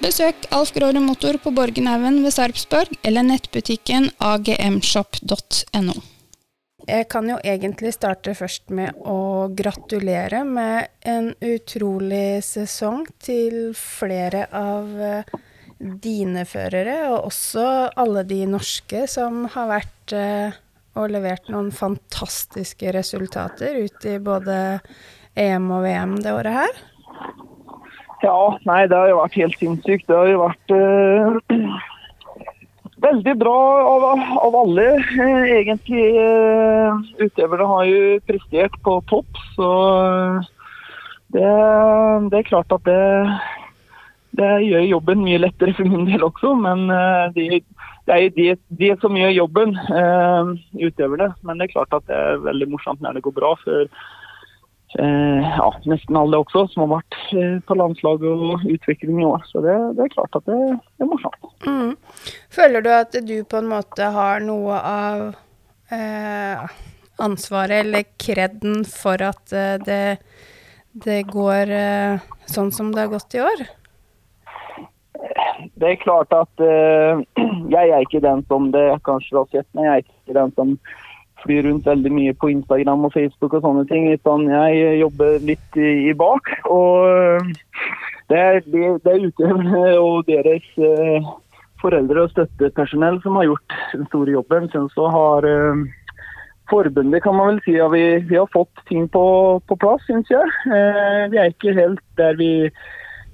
Besøk Alf Gråre Motor på Borgenhaugen ved Sarpsborg eller nettbutikken agmshop.no. Jeg kan jo egentlig starte først med å gratulere med en utrolig sesong til flere av eh, dine førere, og også alle de norske som har vært eh, og levert noen fantastiske resultater ut i både EM og VM det året her. Ja, nei, det har jo vært helt sinnssykt. Det har jo vært uh, veldig bra av, av alle. Uh, egentlig uh, utøverne har jo prestert på topp, så det, det, er klart at det, det gjør jobben mye lettere for min del også. Men de, det er jo de, de, som gjør jobben, utøverne. Men det er klart at det er veldig morsomt når det går bra. for Eh, ja, nesten alle også, som har vært eh, på landslaget og utvikling i år. Så det, det, er klart at det, det er morsomt. Mm. Føler du at du på en måte har noe av eh, ansvaret eller kreden for at eh, det, det går eh, sånn som det har gått i år? Det er klart at eh, jeg er ikke den som det kanskje har sett, men jeg er ikke den som flyr rundt veldig mye på Instagram og Facebook og sånne ting. Utan jeg jobber litt i, i bak. Og eh, det er, det, er utøverne og deres eh, foreldre og støttepersonell som har gjort den store jobben. Så har eh, forbundet kan man vel si at vi, vi har fått ting på, på plass, syns jeg. Eh, vi er ikke helt der vi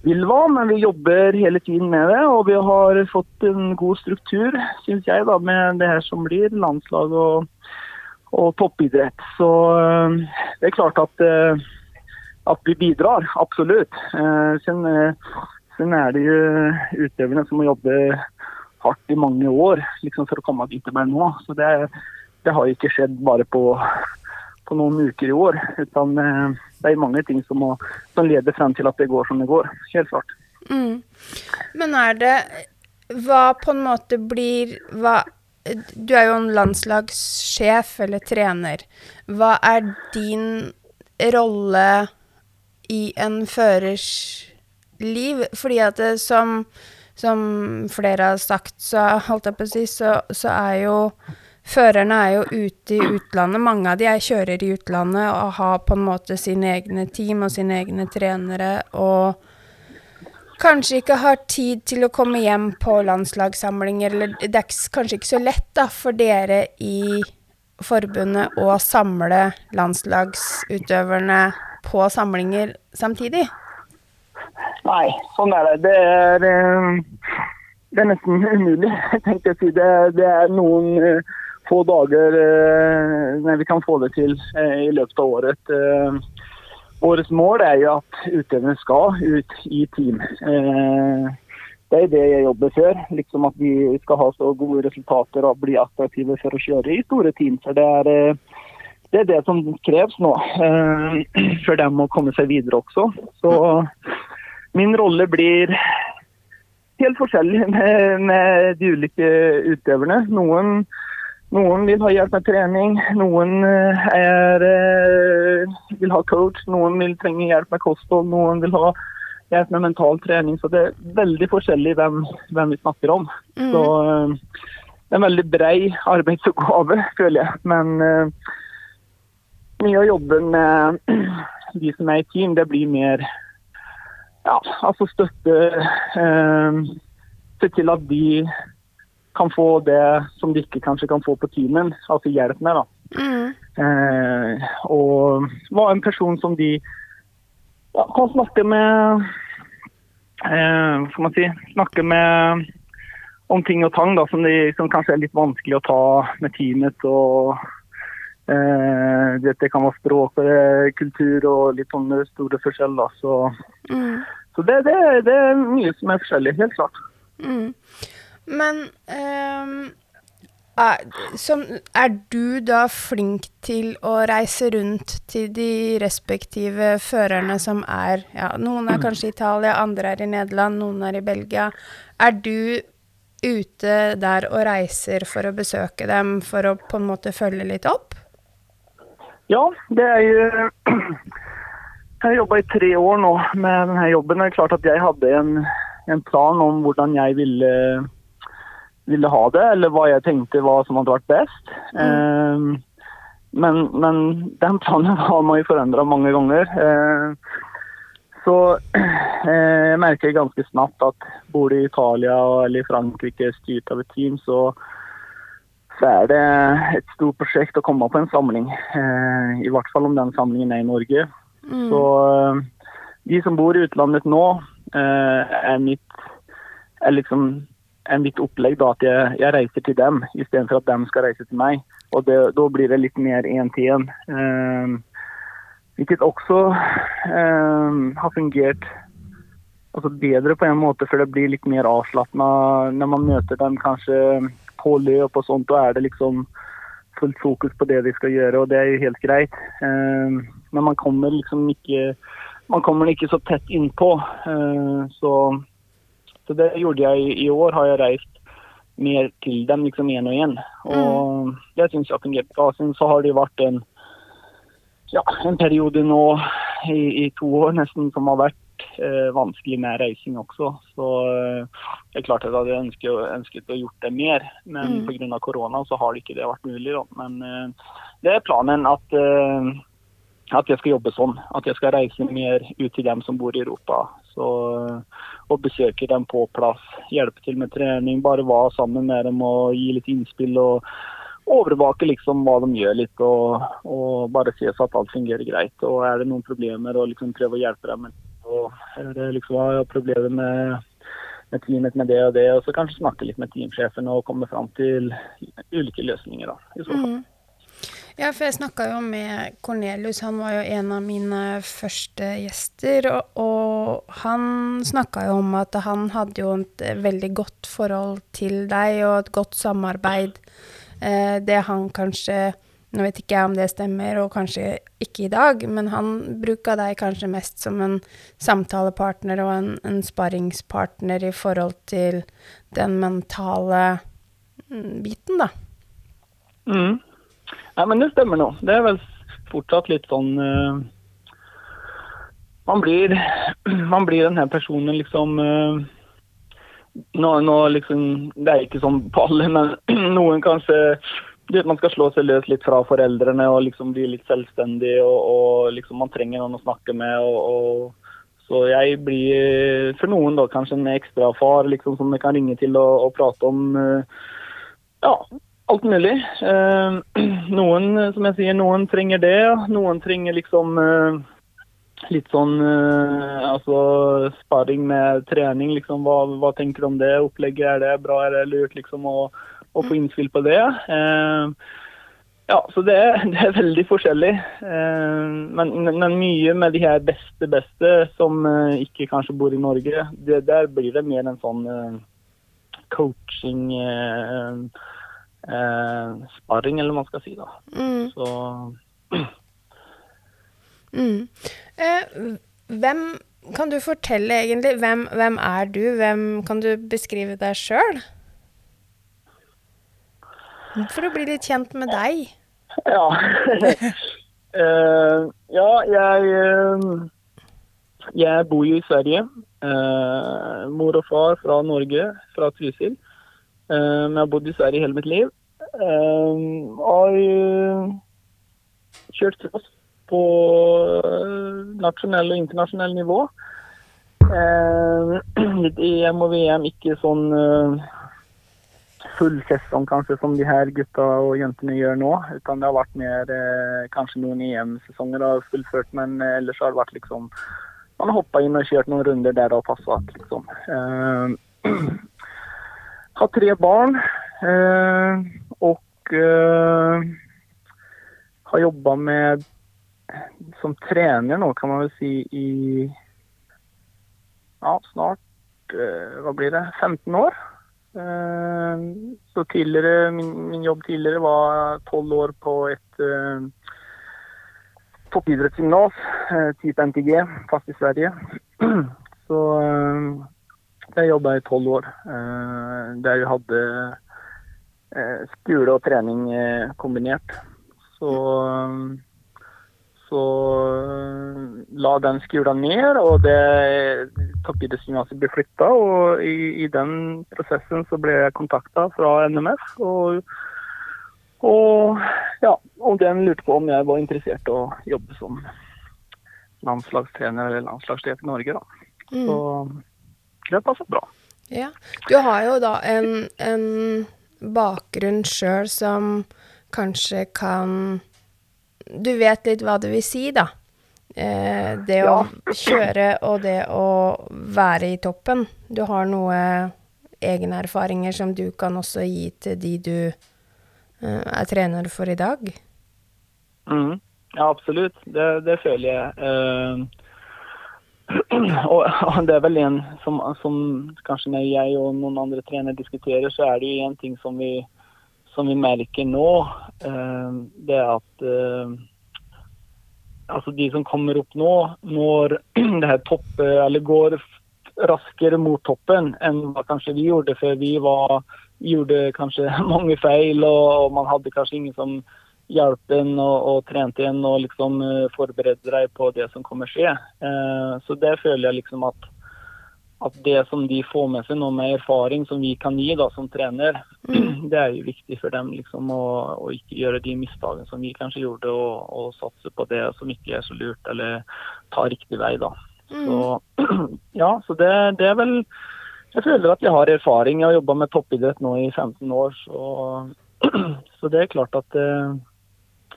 vil være, men vi jobber hele tiden med det. Og vi har fått en god struktur, syns jeg, da, med det her som blir landslag og og toppidrett. Så eh, det er klart at, eh, at vi bidrar, absolutt. Eh, sen, sen, er det jo utøverne som må jobbe hardt i mange år liksom for å komme dit de er nå. Så det, det har ikke skjedd bare på, på, noen uker i år. Utan det er mange ting som, må, som, leder frem til at det går som det går. Helt klart. Mm. Men er det Hva på en måte blir hva du er jo en landslagssjef eller trener. Hva er din rolle i en førers liv? Fordi at det, som, som, flere har sagt, så holdt jeg på å si, så, så er jo Førerne er jo ute i utlandet. Mange av de er kjører i utlandet og har på en måte sine egne team og sine egne trenere. og kanskje ikke har tid til å komme hjem på landslagssamlinger, eller det er kanskje ikke så lett da, for dere i forbundet å samle landslagsutøverne på samlinger samtidig? Nei, sånn er det. Det er, eh, det er nesten umulig, tenkte jeg å si. Det, det er noen eh, få dager eh, vi kan få det til i løpet av året. Årets mål er jo at utøverne skal ut i team. Eh, det er det jeg jobber for. Liksom at vi skal ha så gode resultater og bli attraktive for å kjøre i store team. For det er, eh, det, er det som kreves nå eh, for dem å komme seg videre også. Så min rolle blir helt forskjellig med de ulike utøverne. Noen, noen, vil ha hjelp med trening, noen eh, er, vil ha coach, noen vil trenge hjelp med kosthold, noen vil ha hjelp med mental trening. Så det er veldig forskjellig hvem, hvem vi snakker om. Mm. Så det er en veldig brei arbeidsoppgave, føler jeg. Men uh, mye av jobben med de som er i team, det blir mer ja, altså støtte uh, Se til at de kan få det som de ikke kanskje kan få på teamen, altså hjelp med. da. Mm. og var en person som de ja, kan snakke med eh, Skal man si Snakke med om ting og tang da, som, de, som kanskje er litt vanskelig å ta med teamet. og eh, Det kan være språk og kultur og litt sånne store forskjeller. Så, mm. så det, det, det, er mye som er forskjellig, helt klart. Mm. Men um er, som, er, du da flink til å reise rundt til de respektive førerne som er ja, Noen er kanskje i Italia, andre er i Nederland, noen er i Belgia. Er du ute der og reiser for å besøke dem, for å på en måte følge litt opp? Ja, det er jo Jeg har jobba i tre år nå med denne jobben. Det er klart at jeg hadde en, en plan om hvordan jeg ville ville ha det, eller hva jeg tenkte hva som hadde vært best. Mm. Eh, men, men, den planen har man jo forandra mange ganger. Eh, så eh, jeg merker ganske snart at bor du i Italia eller i Frankrike styrt av et team, så, så er det et stort prosjekt å komme på en samling. I hvert fall om den samlingen er i Norge. Mm. Så de som bor i utlandet nå, er mitt er liksom en litt opplegg da, at jeg, jeg, reiser til dem istedenfor at de skal reise til meg. Og det, Da blir det litt mer én til én. Eh, hvilket også eh, har fungert altså bedre på en måte, for det blir litt mer avslappende når man møter dem kanskje på løp og sånt. Da er det liksom fullt fokus på det de skal gjøre, og det er jo helt greit. Eh, men man kommer liksom ikke man kommer ikke så tett innpå. Eh, så så det gjorde jeg i år. Har jeg reist mer til dem, liksom én og én. Og mm. det syns jeg fungerte bra. Så har det vært en, ja, en periode nå i, i, to år nesten som har vært eh, vanskelig med reising også. Så eh, det er klart at jeg hadde ønsket, ønsket å gjort det mer, men mm. pga. korona så har det ikke det vært mulig. Da. Men eh, det er planen at eh, at jeg skal jobbe sånn. At jeg skal reise mer ut til dem som bor i Europa. Så, og besøke dem på plass. Hjelpe til med trening, bare være sammen med dem og gi litt innspill. og overvake liksom hva de gjør litt, og, og bare se at alt fungerer greit. Og er det noen problemer, og liksom prøve å hjelpe dem. Og er det liksom har problemer med, med teamet med det og det, og så kanskje snakke litt med teamsjefen og komme fram til ulike løsninger. da, i så fall. Mm. Ja, for jeg snakka jo med Cornelius, han var jo en av mine første gjester. Og, og han snakka jo om at han hadde jo et veldig godt forhold til deg og et godt samarbeid. Eh, det han kanskje Nå vet ikke jeg om det stemmer, og kanskje ikke i dag, men han bruka deg kanskje mest som en samtalepartner og en, en sparringspartner i forhold til den mentale mm, biten, da. Mm. Nei, men det stemmer nå. Det er vel fortsatt litt sånn uh, man, blir, man blir den her personen liksom uh, nå, nå, liksom Det er ikke sånn på alle, men noen kanskje man skal slå seg løs litt fra foreldrene og liksom bli litt selvstendig. Og, og liksom man trenger noen å snakke med. Og, og, så jeg blir for noen da kanskje en ekstra far liksom, som jeg kan ringe til og, og prate om uh, ja, Alt mulig. Eh, noen, som jeg sier, noen trenger det. Noen trenger liksom eh, litt sånn eh, altså sparring med trening. liksom, hva, hva, tenker du om det opplegget? Er det bra, er det lurt? liksom, å, å få innspill på det. Ja, så det, det, er veldig forskjellig. Men, men, mye med de her beste beste som ikke kanskje bor i Norge, det, der blir det mer en sånn coaching eh, sparring, eller hva man skal si. da. Mm. Så mm. hvem kan du fortelle egentlig hvem, hvem er du? Hvem kan du beskrive deg sjøl? For å bli litt kjent med deg. Ja. uh, ja, jeg uh, Jeg bor jo i Sverige. Uh, mor og far fra Norge, fra Trysil. Men jeg har bodd i Sverige hele mitt liv. har kjørt cross på nasjonell og internasjonell nivå. Litt EM og VM, ikke sånn full sesong kanskje som de her gutta og jentene gjør nå. Utan det har vært mer eh, kanskje noen EM-sesonger har fullført, men eh, ellers har det vært liksom Man har hoppa inn og kjørt noen runder der det har passa, liksom. Har tre barn. Eh, og eh, har jobba med som trener nå, kan man vel si, i ja, snart eh, Hva blir det? 15 år. Så tidligere, min, min, jobb tidligere var tolv år på et uh, toppidrettsgymnas, type NTG, fast i Sverige. Så uh, der jobba i tolv år. Uh, der vi hadde skole og trening kombinert. Så så la den skolen ned, og det toppidrettsgymnaset ble flytta. Og i, i, den prosessen så ble jeg kontakta fra NMF. Og, og, ja, og den lurte på om jeg var interessert i å jobbe som landslagstrener eller landslagssjef i Norge. Da. Mm. Så det passet bra. Ja. Du har jo da en, en bakgrunn sjøl som kanskje kan Du vet litt hva det vil si, da? Eh, det å kjøre og det å være i toppen. Du har noen egne erfaringer som du kan også gi til de du eh, er trener for i dag? Mm. Ja, absolutt. Det, det føler jeg. Uh, og, og, det er vel en som, som, kanskje når jeg og noen andre trenere diskuterer, så er det jo en ting som vi, som vi merker nå. Uh, det er at uh, altså de som kommer opp nå, når det her toppet, eller går raskere mot toppen enn hva kanskje vi gjorde før. Vi var, gjorde kanskje mange feil, og, man hadde kanskje ingen som hjalp en og, og trente en og liksom uh, forberedte deg på det som kommer skje. Eh, så det føler jeg liksom at at det som de får med seg nå med erfaring som vi kan gi da som trener, mm. det er jo viktig for dem liksom å, å ikke gjøre de mistakene som vi kanskje gjorde, og, og, satse på det som ikke er så lurt, eller ta riktig vei, da. Mm. Så ja, så det, det, er vel Jeg føler at jeg har erfaring. Jeg har jobba med toppidrett nå i 15 år, så, så det er klart at eh,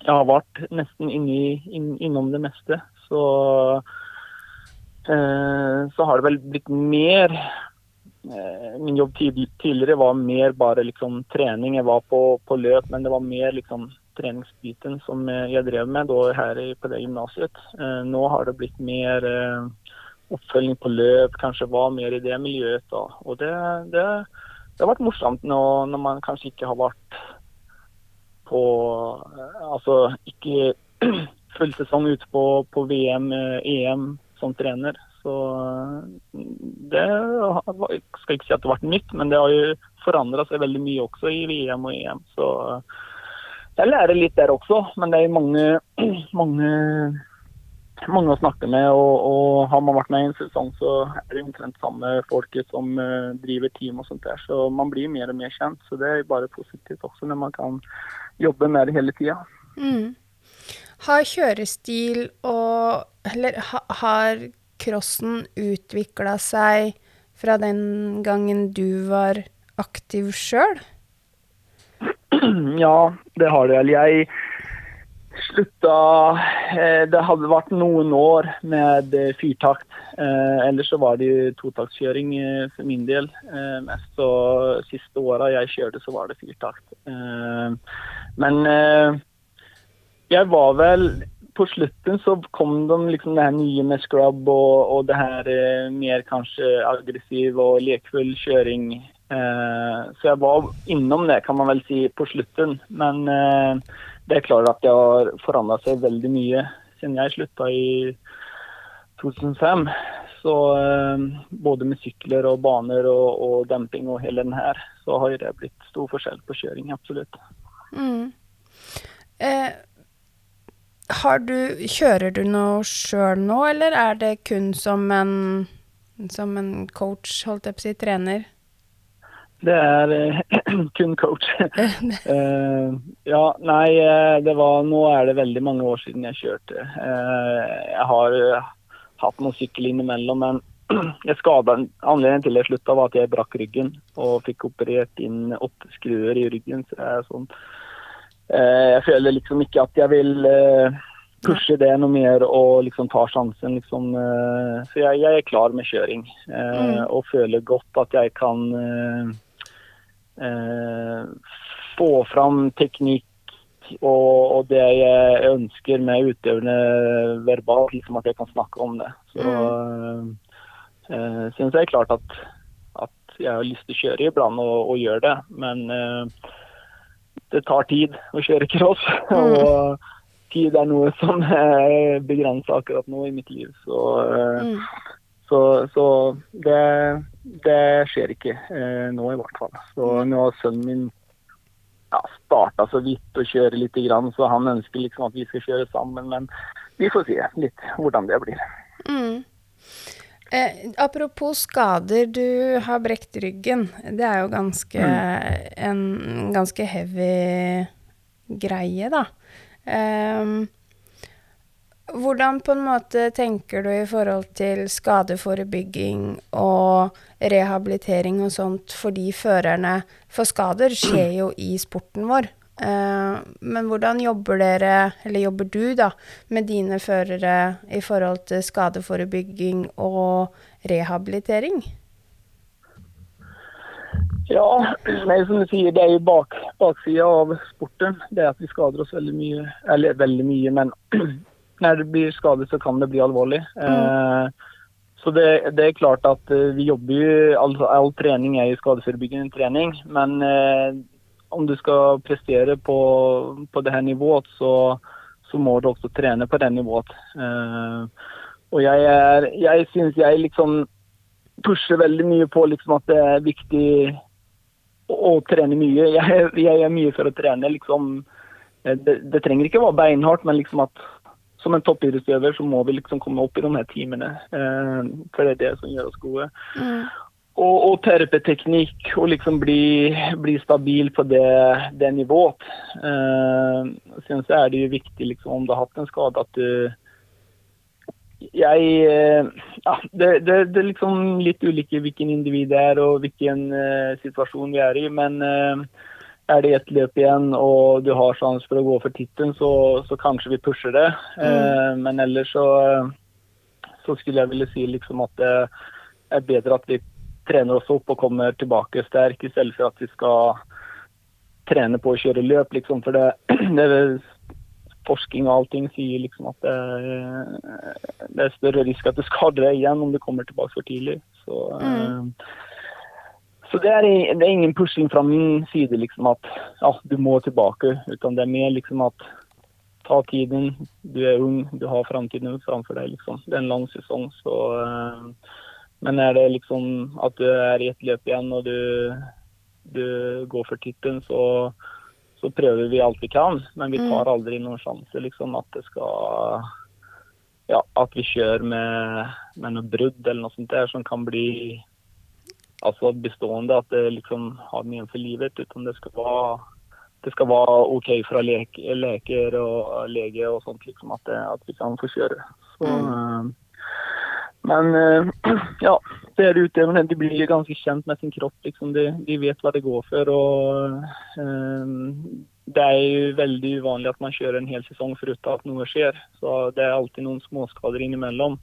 jeg har vært nesten inni, inn, innom det meste. Så Eh, så har det vel blitt mer eh, Min jobb tidligere var mer bare liksom trening. Jeg var på, på løp, men det var mer liksom treningsbiten som jeg drev med da her på det gymnaset. Eh, nå har det blitt mer oppfølging på løp, kanskje var mer i det miljøet. da. Og det, det, det har vært morsomt nå, når man kanskje ikke har vært på Altså ikke full sesong ute på, på VM, EM som trener. Så det jeg skal ikke si at det har vært nytt, men det har jo forandra seg veldig mye også i VM og EM. Så jeg lærer litt der også, men det er mange, mange, mange å snakke med. Og, og, har man vært med i en sesong, så er det omtrent samme folket som driver team og sånt der. Så man blir mer og mer kjent. Så det er bare positivt også når man kan jobbe med det hele tida. Mm. Har kjørestil og Eller ha, har crossen utvikla seg fra den gangen du var aktiv sjøl? Ja, det har det. vel. Jeg slutta eh, Det hadde vært noen år med eh, fyrtakt. Eh, ellers så var det jo totaktskjøring for min del. Mest så siste åra jeg kjørte, så var det fyrtakt. Men eh, jeg var vel På slutten så kom de liksom det her nye med scrub og, og det her eh, mer kanskje aggressiv og lekfull kjøring. Eh, så jeg var innom det, kan man vel si, på slutten. Men det er klart at det har forandra seg veldig mye siden jeg slutta i 2005. Så både med sykler og baner og, og demping og hele den her, så har det blitt stor forskjell på kjøring, absolutt. Mm. Eh, har du Kjører du noe sjøl nå, eller er det kun som en som en coach, holdt jeg på å si, trener? Det er eh, kun coach. Eh, ja, nei, eh, det var Nå er det veldig mange år siden jeg kjørte. Eh, jeg har hatt noen sykkel innimellom, men jeg skadet Anledningen til jeg slutta, var at jeg brakk ryggen og fikk operert inn åtte skruer i ryggen. Så jeg, sånn, eh, jeg føler liksom ikke at jeg vil eh, pushe det noe mer og liksom ta sjansen, liksom. eh, så jeg, jeg er klar med kjøring eh, Mm. og føler godt at jeg kan eh, eh, få fram teknikk og, og det jeg ønsker med utøverne verbalt, liksom at jeg kan snakke om det. Så uh, syns jeg klart at, at jeg har lyst til å kjøre iblant og, og gjøre det, men eh, det tar tid å kjøre cross. og tid er noe som er begrensa akkurat nå i mitt liv. Så, eh, Mm. så, så det, det skjer ikke eh, nå, i hvert fall. Så nå har sønnen min ja, starta så vidt å kjøre litt, grann, så han ønsker liksom at vi skal kjøre sammen. Men vi får se litt hvordan det blir. Mm. Eh, apropos skader, du har brekt ryggen. Det er jo ganske en ganske heavy greie, da. Um, hvordan på en måte tenker du i forhold til skadeforebygging og rehabilitering og sånt fordi førerne For skader skjer jo i sporten vår. Eh, men hvordan jobber dere, eller jobber du da, med dine førere i forhold til skadeforebygging og rehabilitering? Ja, nei, som du sier, det er jo bak, baksida av sporten. Det er at vi skader oss veldig mye. Eller veldig mye, men når det blir skade, så kan det bli alvorlig. Eh, så det, det er klart at eh, vi jobber jo altså, All trening er jo skadeforebyggende trening. Men eh, om du skal prestere på, på det her nivået, så, så må du også trene på det nivået. Uh, og jeg, er, jeg syns jeg liksom pusher veldig mye på liksom at det er viktig å, å trene mye. Jeg, er mye for å trene. liksom eh, det, det trenger ikke være beinhardt, men liksom at som en toppidrettsutøver så må vi liksom komme opp i de her timene. Uh, for det er det som gjør oss gode. Og, og terpeteknikk og liksom bli, bli stabil på det, det nivået. Eh, synes jeg er det jo viktig liksom om du har hatt en skade at du jeg eh, Ja, det, det, det er liksom litt ulike hvilken individ det er og hvilken uh, situasjon vi er i. Men uh, er det ett løp igjen og du har sjanse for å gå for tittelen, så, så kanskje vi pusher det. Eh, men ellers så, så skulle jeg ville si liksom at det er bedre at vi trener oss opp og kommer tilbake sterk, i stedet for at vi skal trene på å kjøre løp. liksom, For det, det forskning og allting sier liksom at det, det er større risk at du skader deg igjen om du kommer tilbake for tidlig. Så, mm. så det, er, det er ingen pushing fra min side liksom at ja, du må tilbake, utan det er mer liksom at ta tiden. Du er ung, du har framtiden framfor deg. liksom. Det er en lang sesong, så eh, Men er det liksom at du er i et løp igjen og du, du går for tittelen, så så prøver vi alt vi kan, men vi tar aldri noen sjanse liksom at det skal Ja, at vi kjører med, med noe brudd eller noe sånt der som kan bli altså bestående, at det liksom har mye for livet. Uten det skal være det skal være OK fra lek, leker og lege og sånt, liksom at, det, at vi kan få kjøre. Så, eh, men eh, ja, det er utøverne. De blir ganske kjent med sin kropp. liksom. De, de vet hva det går for. og eh, det er jo veldig uvanlig at man kjører en hel sesong foruten at noe skjer. Så det er alltid noen småskader innimellom.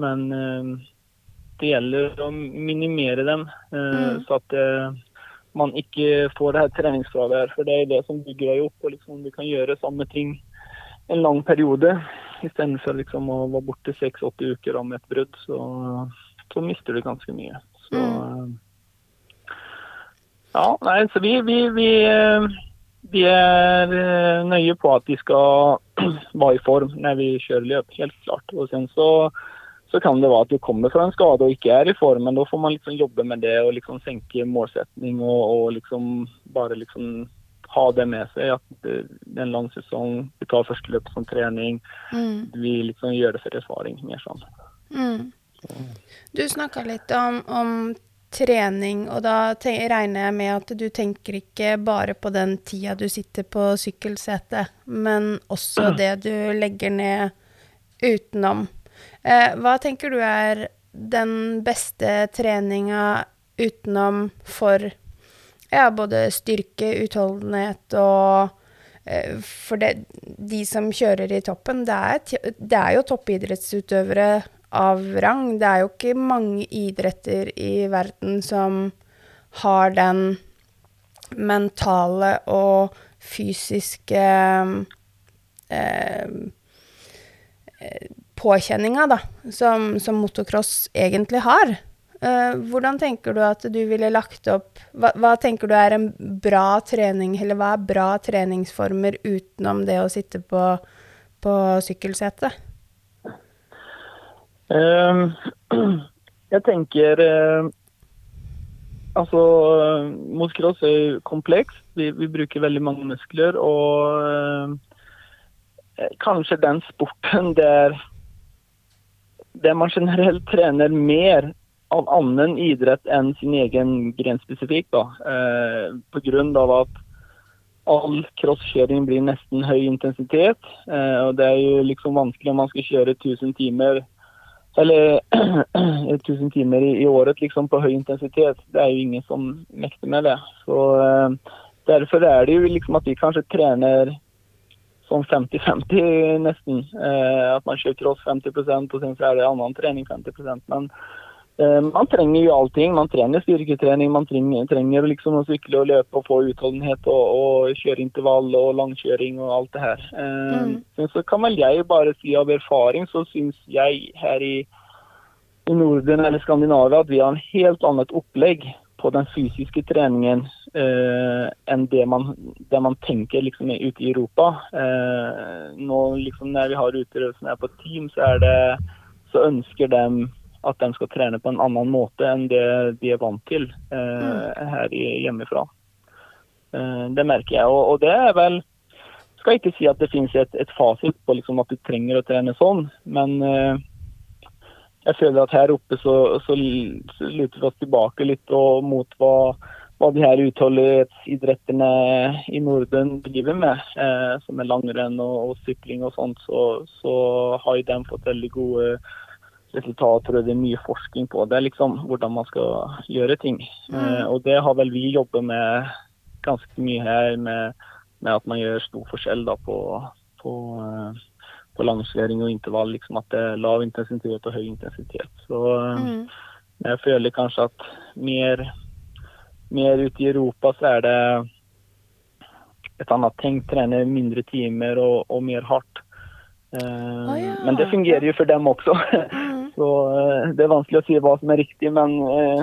Men eh, det gjelder å minimere dem, uh, Mm. så at uh, man ikke får det her treningsfraværet. For det er det som bygger deg opp. og liksom Du kan gjøre samme ting en lang periode istedenfor liksom å være borte seks-åtte uker om et brudd. Så, så mister du ganske mye. Så mm. Ja, nei, så vi, vi, vi, eh, vi er eh, nøye på at de skal være i form når vi kjører løp, helt klart. Og sen så, så kan det være at du kommer fra en skade og ikke er i form, men da får man liksom jobbe med det og liksom senke målsetning og, og liksom bare liksom ha det med seg. At det, det er en lang sesong, vi tar første løp som trening. Mm. Vi liksom gjør det for erfaring. mer sånn. Mm. Du snakka litt om, om trening, og da regner jeg med at du tenker ikke bare på den tida du sitter på sykkelsetet, men også det du legger ned utenom. Eh, hva tenker du er den beste treninga utenom for ja, både styrke, utholdenhet og eh, For det, de som kjører i toppen, det er, det er jo toppidrettsutøvere av rang. Det er jo ikke mange idretter i verden som har den mentale og fysiske eh, eh, påkjenninga, da, som, som motocross egentlig har. Eh, hvordan tenker du at du ville lagt opp hva, hva tenker du er en bra trening, eller hva er bra treningsformer utenom det å sitte på, på sykkelsetet? Uh, jeg tenker uh, Altså, motocross er komplekst. Vi, vi bruker veldig mange muskler. Og eh, kanskje den sporten der, der man generelt trener mer av annen idrett enn sin egen gren spesifikt. Da. Eh, av at all crosskjøring blir nesten høy intensitet. Eh, og det er jo liksom vanskelig om man skal kjøre 1000 timer eller 1000 timer i, i året liksom på høy intensitet. Det er jo ingen som mekter med det. Så eh, Derfor er det jo liksom at vi kanskje trener sånn 50-50 nesten. Eh, at man kjører cross 50 og så er det annen trening 50 Men man trenger jo allting. Man trenger styrketrening, man trenger, trenger liksom å sykle og løpe og få utholdenhet og, og kjøre intervall og langkjøring og alt det her. Eh, Mm. men Så kan vel jeg bare si av erfaring, så syns jeg her i, i Norden eller Skandinavia at vi har en helt annet opplegg på den fysiske treningen eh, enn det man, det man tenker liksom ute i Europa. Eh, nå liksom Når vi har utøvelsen her på team, så, er det, så ønsker de at de skal trene på en annen måte enn det de er vant til eh, her hjemmefra. Eh, det merker jeg. Og, og det er vel skal ikke si at det finnes et, et fasit på liksom at du trenger å trene sånn, men eh, jeg føler at her oppe så, så, så luter vi oss tilbake litt og mot hva, hva de her utholdenhetsidrettene i Norden driver med, eh, som er langrenn og, og sykling og sånt, så, så har de fått veldig gode resultater, og det er mye forskning på det, liksom, hvordan man skal gjøre ting. Eh, og det har vel vi jobbet med ganske mye her, med, med at man gjør stor forskjell da, på, på, eh, på langkjøring og intervall. Liksom, at det er lav intensitet og høy intensitet. Så eh, Mm. jeg føler kanskje at mer, mer ute i Europa så er det et annet tenk, trene mindre timer og, og mer hardt. Eh, ja. Men det fungerer jo for dem også. Så eh, det er vanskelig å si hva som er riktig, men eh,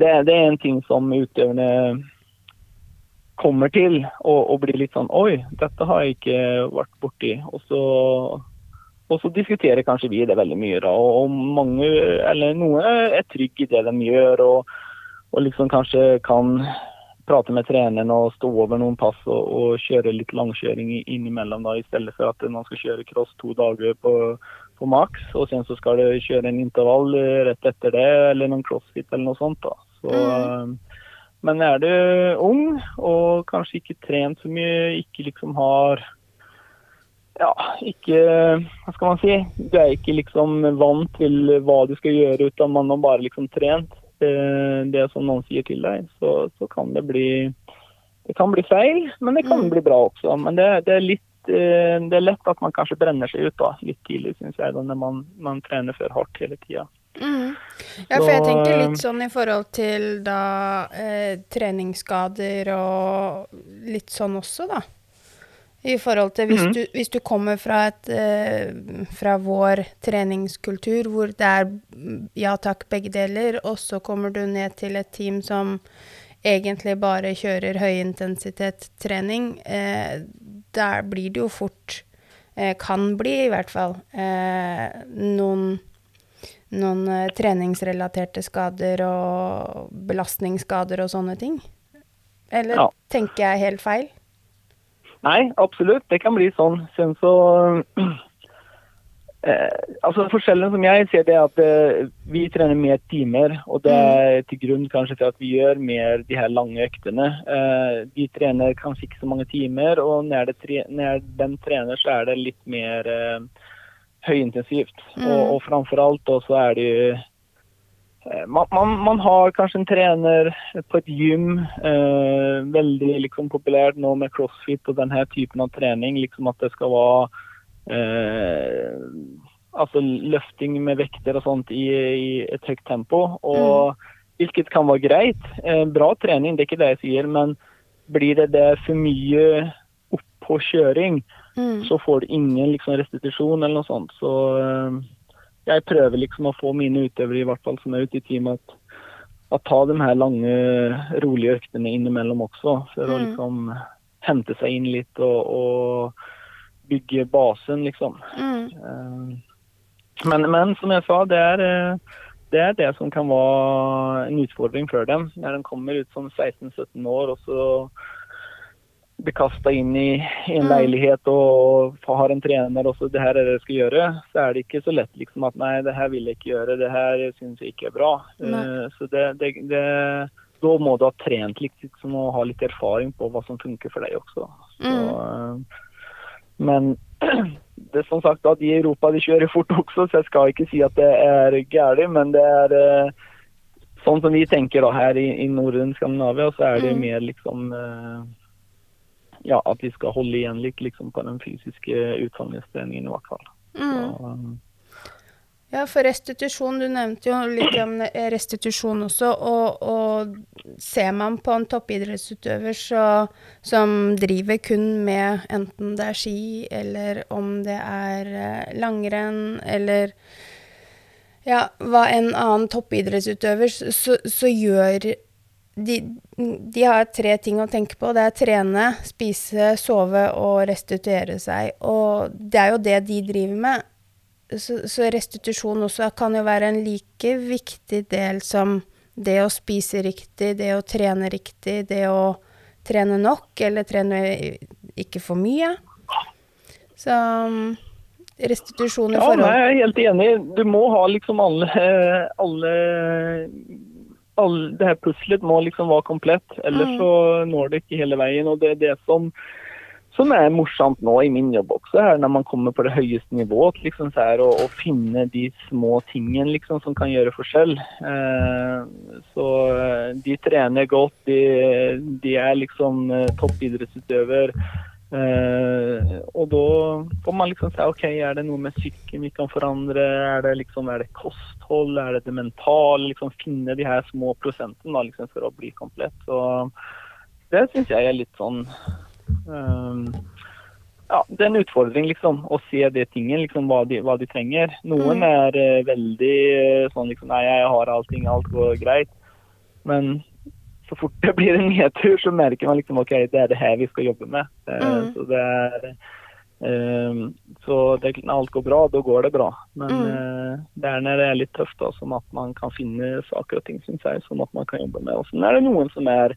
det, det er en ting som utøverne kommer til og, og blir litt sånn Oi, dette har jeg ikke vært borti. Og så, og så diskuterer kanskje vi det veldig mye. Da. Og, og mange, eller noen er trygge i det de gjør, og, og liksom kanskje kan prate med treneren og stå over noen pass og, og kjøre litt langkjøring innimellom, da, i stedet for at man skal kjøre cross to dager på, på maks, og sen så skal du kjøre en intervall eh, rett etter det, eller noen crossfit eller noe sånt. da. Så, mm. men er du ung og kanskje ikke trent så mye, ikke liksom har ja, ikke Hva skal man si? Du er ikke liksom vant til hva du skal gjøre, uten man har bare liksom trent det, det som noen sier til deg, så, så kan det bli det kan bli feil, men det kan Mm. bli bra også. Men det, det er litt eh, det er lett at man kanskje brenner seg ut da, litt tidlig, syns jeg, da, når man, man trener for hardt hele tida. Mm. Ja, for jeg tenker eh, litt sånn i forhold til da eh, treningsskader og litt sånn også, da. I forhold til hvis, mm. du, hvis du kommer fra, et, eh, fra vår treningskultur hvor det er mm, ja takk, begge deler, og så kommer du ned til et team som egentlig bare kjører høyintensitetstrening, eh, der blir det jo fort eh, Kan bli, i hvert fall, eh, noen noen eh, treningsrelaterte skader og belastningsskader og sånne ting? Eller Ja. tenker jeg helt feil? Nei, absolutt. Det kan bli sånn. Sen så eh, Altså Forskjellen som jeg ser, det er at eh, vi trener mer timer. Og det er til grunn kanskje til at vi gjør mer de her lange øktene. Eh, vi trener kanskje ikke så mange timer, og når, det tre når den trener, så er det litt mer eh, høyintensivt. Mm. Og, og framfor alt også er det jo eh, man, man, man har kanskje en trener på et gym, eh, veldig liksom, populært nå med crossfit og denne typen av trening. liksom At det skal være eh, altså løfting med vekter og sånt i, i et høyt tempo. Og, Hvilket kan være greit. Eh, bra trening, det er ikke det jeg sier. Men blir det det for mye oppå kjøring, Mm. så får du ingen liksom, restitusjon eller noe sånt. Så eh, jeg prøver liksom å få mine utøvere i hvert fall som er ute i teamet, at, at ta de her lange, rolige øktene innimellom også. For å Mm. liksom hente seg inn litt og, og bygge basen, liksom. Mm. Eh, Men, men som jeg sa, det er, eh, det er det som kan være en utfordring for dem. Når de kommer ut som 16-17 år og så blir kasta inn i, i en Mm. leilighet og har en trener og så det her er det jeg skal gjøre, så er det ikke så lett liksom at nei, det her vil jeg ikke gjøre, det her syns jeg ikke er bra. Eh, så det, det, det, da må du ha trent litt liksom, og ha litt erfaring på hva som funker for deg også. Så, eh, men det er som sagt at i Europa de kjører fort også, så jeg skal ikke si at det er galt. men det er uh, sånn som vi tenker da her i, i Norden Skandinavia, så er det Mm. mer liksom uh, ja, at vi skal holde igjen litt liksom, på den fysiske utholdenhetstreningen i hvert fall. Mm. Så, um, Ja, for restitusjon, du nevnte jo litt om restitusjon også, og, og ser man på en toppidrettsutøver så, som driver kun med enten det er ski, eller om det er eh, langrenn, eller ja, hva en annen toppidrettsutøver, så, så gjør de, de har tre ting å tenke på. Det er trene, spise, sove og restituere seg. Og det er jo det de driver med. Så, så restitusjon også kan jo være en like viktig del som det å spise riktig, det å trene riktig, det å trene nok eller trene ikke for mye. Så um, restitusjon i ja, forhold Ja, jeg er helt enig. Du må ha liksom alle, alle, alle Det her puslet må liksom være komplett, ellers Mm. så når det ikke hele veien. Og det er det som som er morsomt nå i min jobb også, her, når man kommer på det høyeste nivået. Liksom, så er å, å finne de små tingene liksom, som kan gjøre forskjell. Eh, så eh, de trener godt, de, de er liksom eh, toppidrettsutøver. Eh, og da får man liksom si OK, er det noe med psyken vi kan forandre? Er det, liksom, er det kosthold? Er det det mentale? Liksom, finne de her små prosentene liksom, for å bli komplett. Så det syns jeg er litt sånn ja, det er en utfordring liksom, å se det tingene, liksom, hva, de, hva de trenger. Noen Mm. er eh, veldig eh, sånn liksom Nei, jeg har allting, alt går greit. Men så fort det blir en nedtur, så merker man liksom OK, det er det her vi skal jobbe med. Eh, Mm. Så det er um, så det, når alt går bra, da går det bra. Men Mm. eh, det er når det er litt tøft, da, sånn at man kan finne saker og ting, syns jeg, sånn at man kan jobbe med. Og så er det noen som er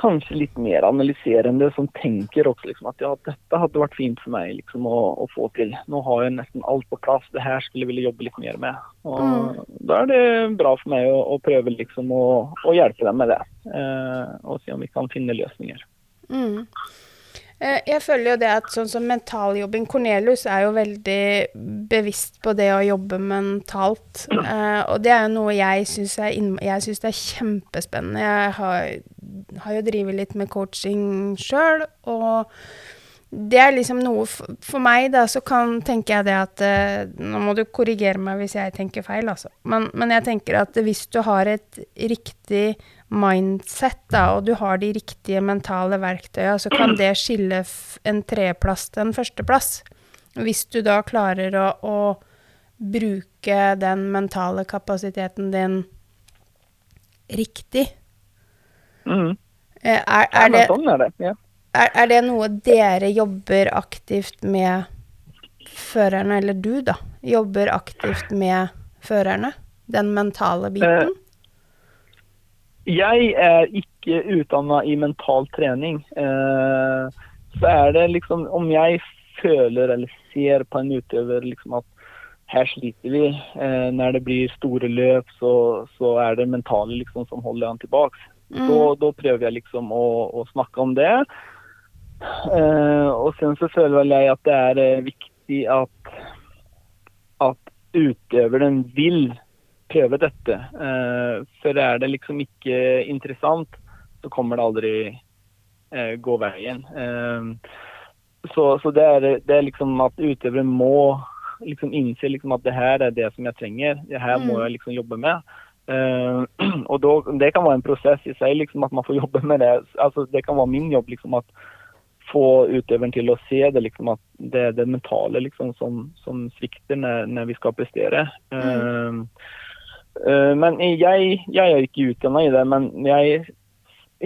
kanskje litt mer analyserende, som tenker også liksom at ja, dette hadde vært fint for meg liksom å, å få til. Nå har jeg nesten alt på plass, det her skulle jeg ville jobbe litt mer med. Og Mm. Da er det bra for meg å, å prøve liksom å, å hjelpe dem med det, eh, og se om vi kan finne løsninger. Mm. Eh, Jeg føler jo det at sånn som mentaljobbing Cornelius er jo veldig bevisst på det å jobbe mentalt. Eh, og det er jo noe jeg syns er, jeg synes det er kjempespennende. Jeg har har jo drevet litt med coaching sjøl, og det er liksom noe for, for meg, da, så kan tenker jeg det at eh, Nå må du korrigere meg hvis jeg tenker feil, altså. Men, men jeg tenker at hvis du har et riktig mindset, da, og du har de riktige mentale verktøya, så kan det skille en tredjeplass til en førsteplass. Hvis du da klarer å, å bruke den mentale kapasiteten din riktig. Mm. Eh, Er, er, det, er, er noe dere jobber aktivt med førerne, eller du, da? Jobber aktivt med førerne? Den mentale biten? Jeg er ikke utdanna i mental trening. Eh, så er det liksom Om jeg føler eller ser på en utøver liksom at her sliter vi, eh, når det blir store løp, så, så er det mentale liksom som holder han tilbake. Mm. Da, da prøver jeg liksom å, å snakke om det. Eh, og sen så føler vel jeg at det er viktig at, at utøveren vil prøve dette. Eh, for er det liksom ikke interessant, så kommer det aldri eh, gå veien. Eh, så så det, er, det er liksom at utøveren må liksom innse liksom at det her er det som jeg trenger. Det her må Mm. jeg liksom jobbe med. Eh, og då, det kan være en prosess i seg, liksom at man får jobbe med det. Altså, det kan være min jobb liksom at få utøveren til å se det, liksom at det er det mentale liksom som, som svikter når, når vi skal prestere. Eh, eh, men jeg, jeg er ikke utdanna i det, men jeg er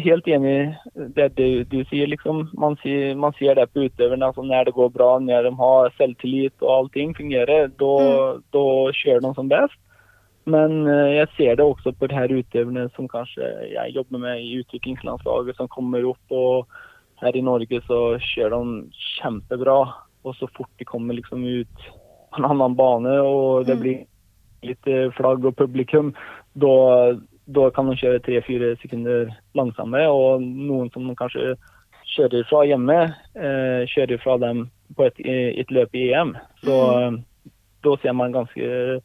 helt enig i det du, du sier. liksom. Man, sier, man sier det på utøverne. altså Når det går bra, når de har selvtillit og allting fungerer, da mm. kjører de som best. Men eh, jeg ser det også på de her utøverne som kanskje jeg jobber med i utviklingslandslaget, som kommer opp. og Her i Norge så kjører de kjempebra. Og så fort de kommer liksom ut på en annen bane og det Mm. blir litt eh, flagg og publikum, da, da kan man kjøre tre-fire sekunder langsommere. Og noen som kanskje kjører fra hjemme, eh, kjører fra dem på et, et løp i EM. Så mm. da ser man ganske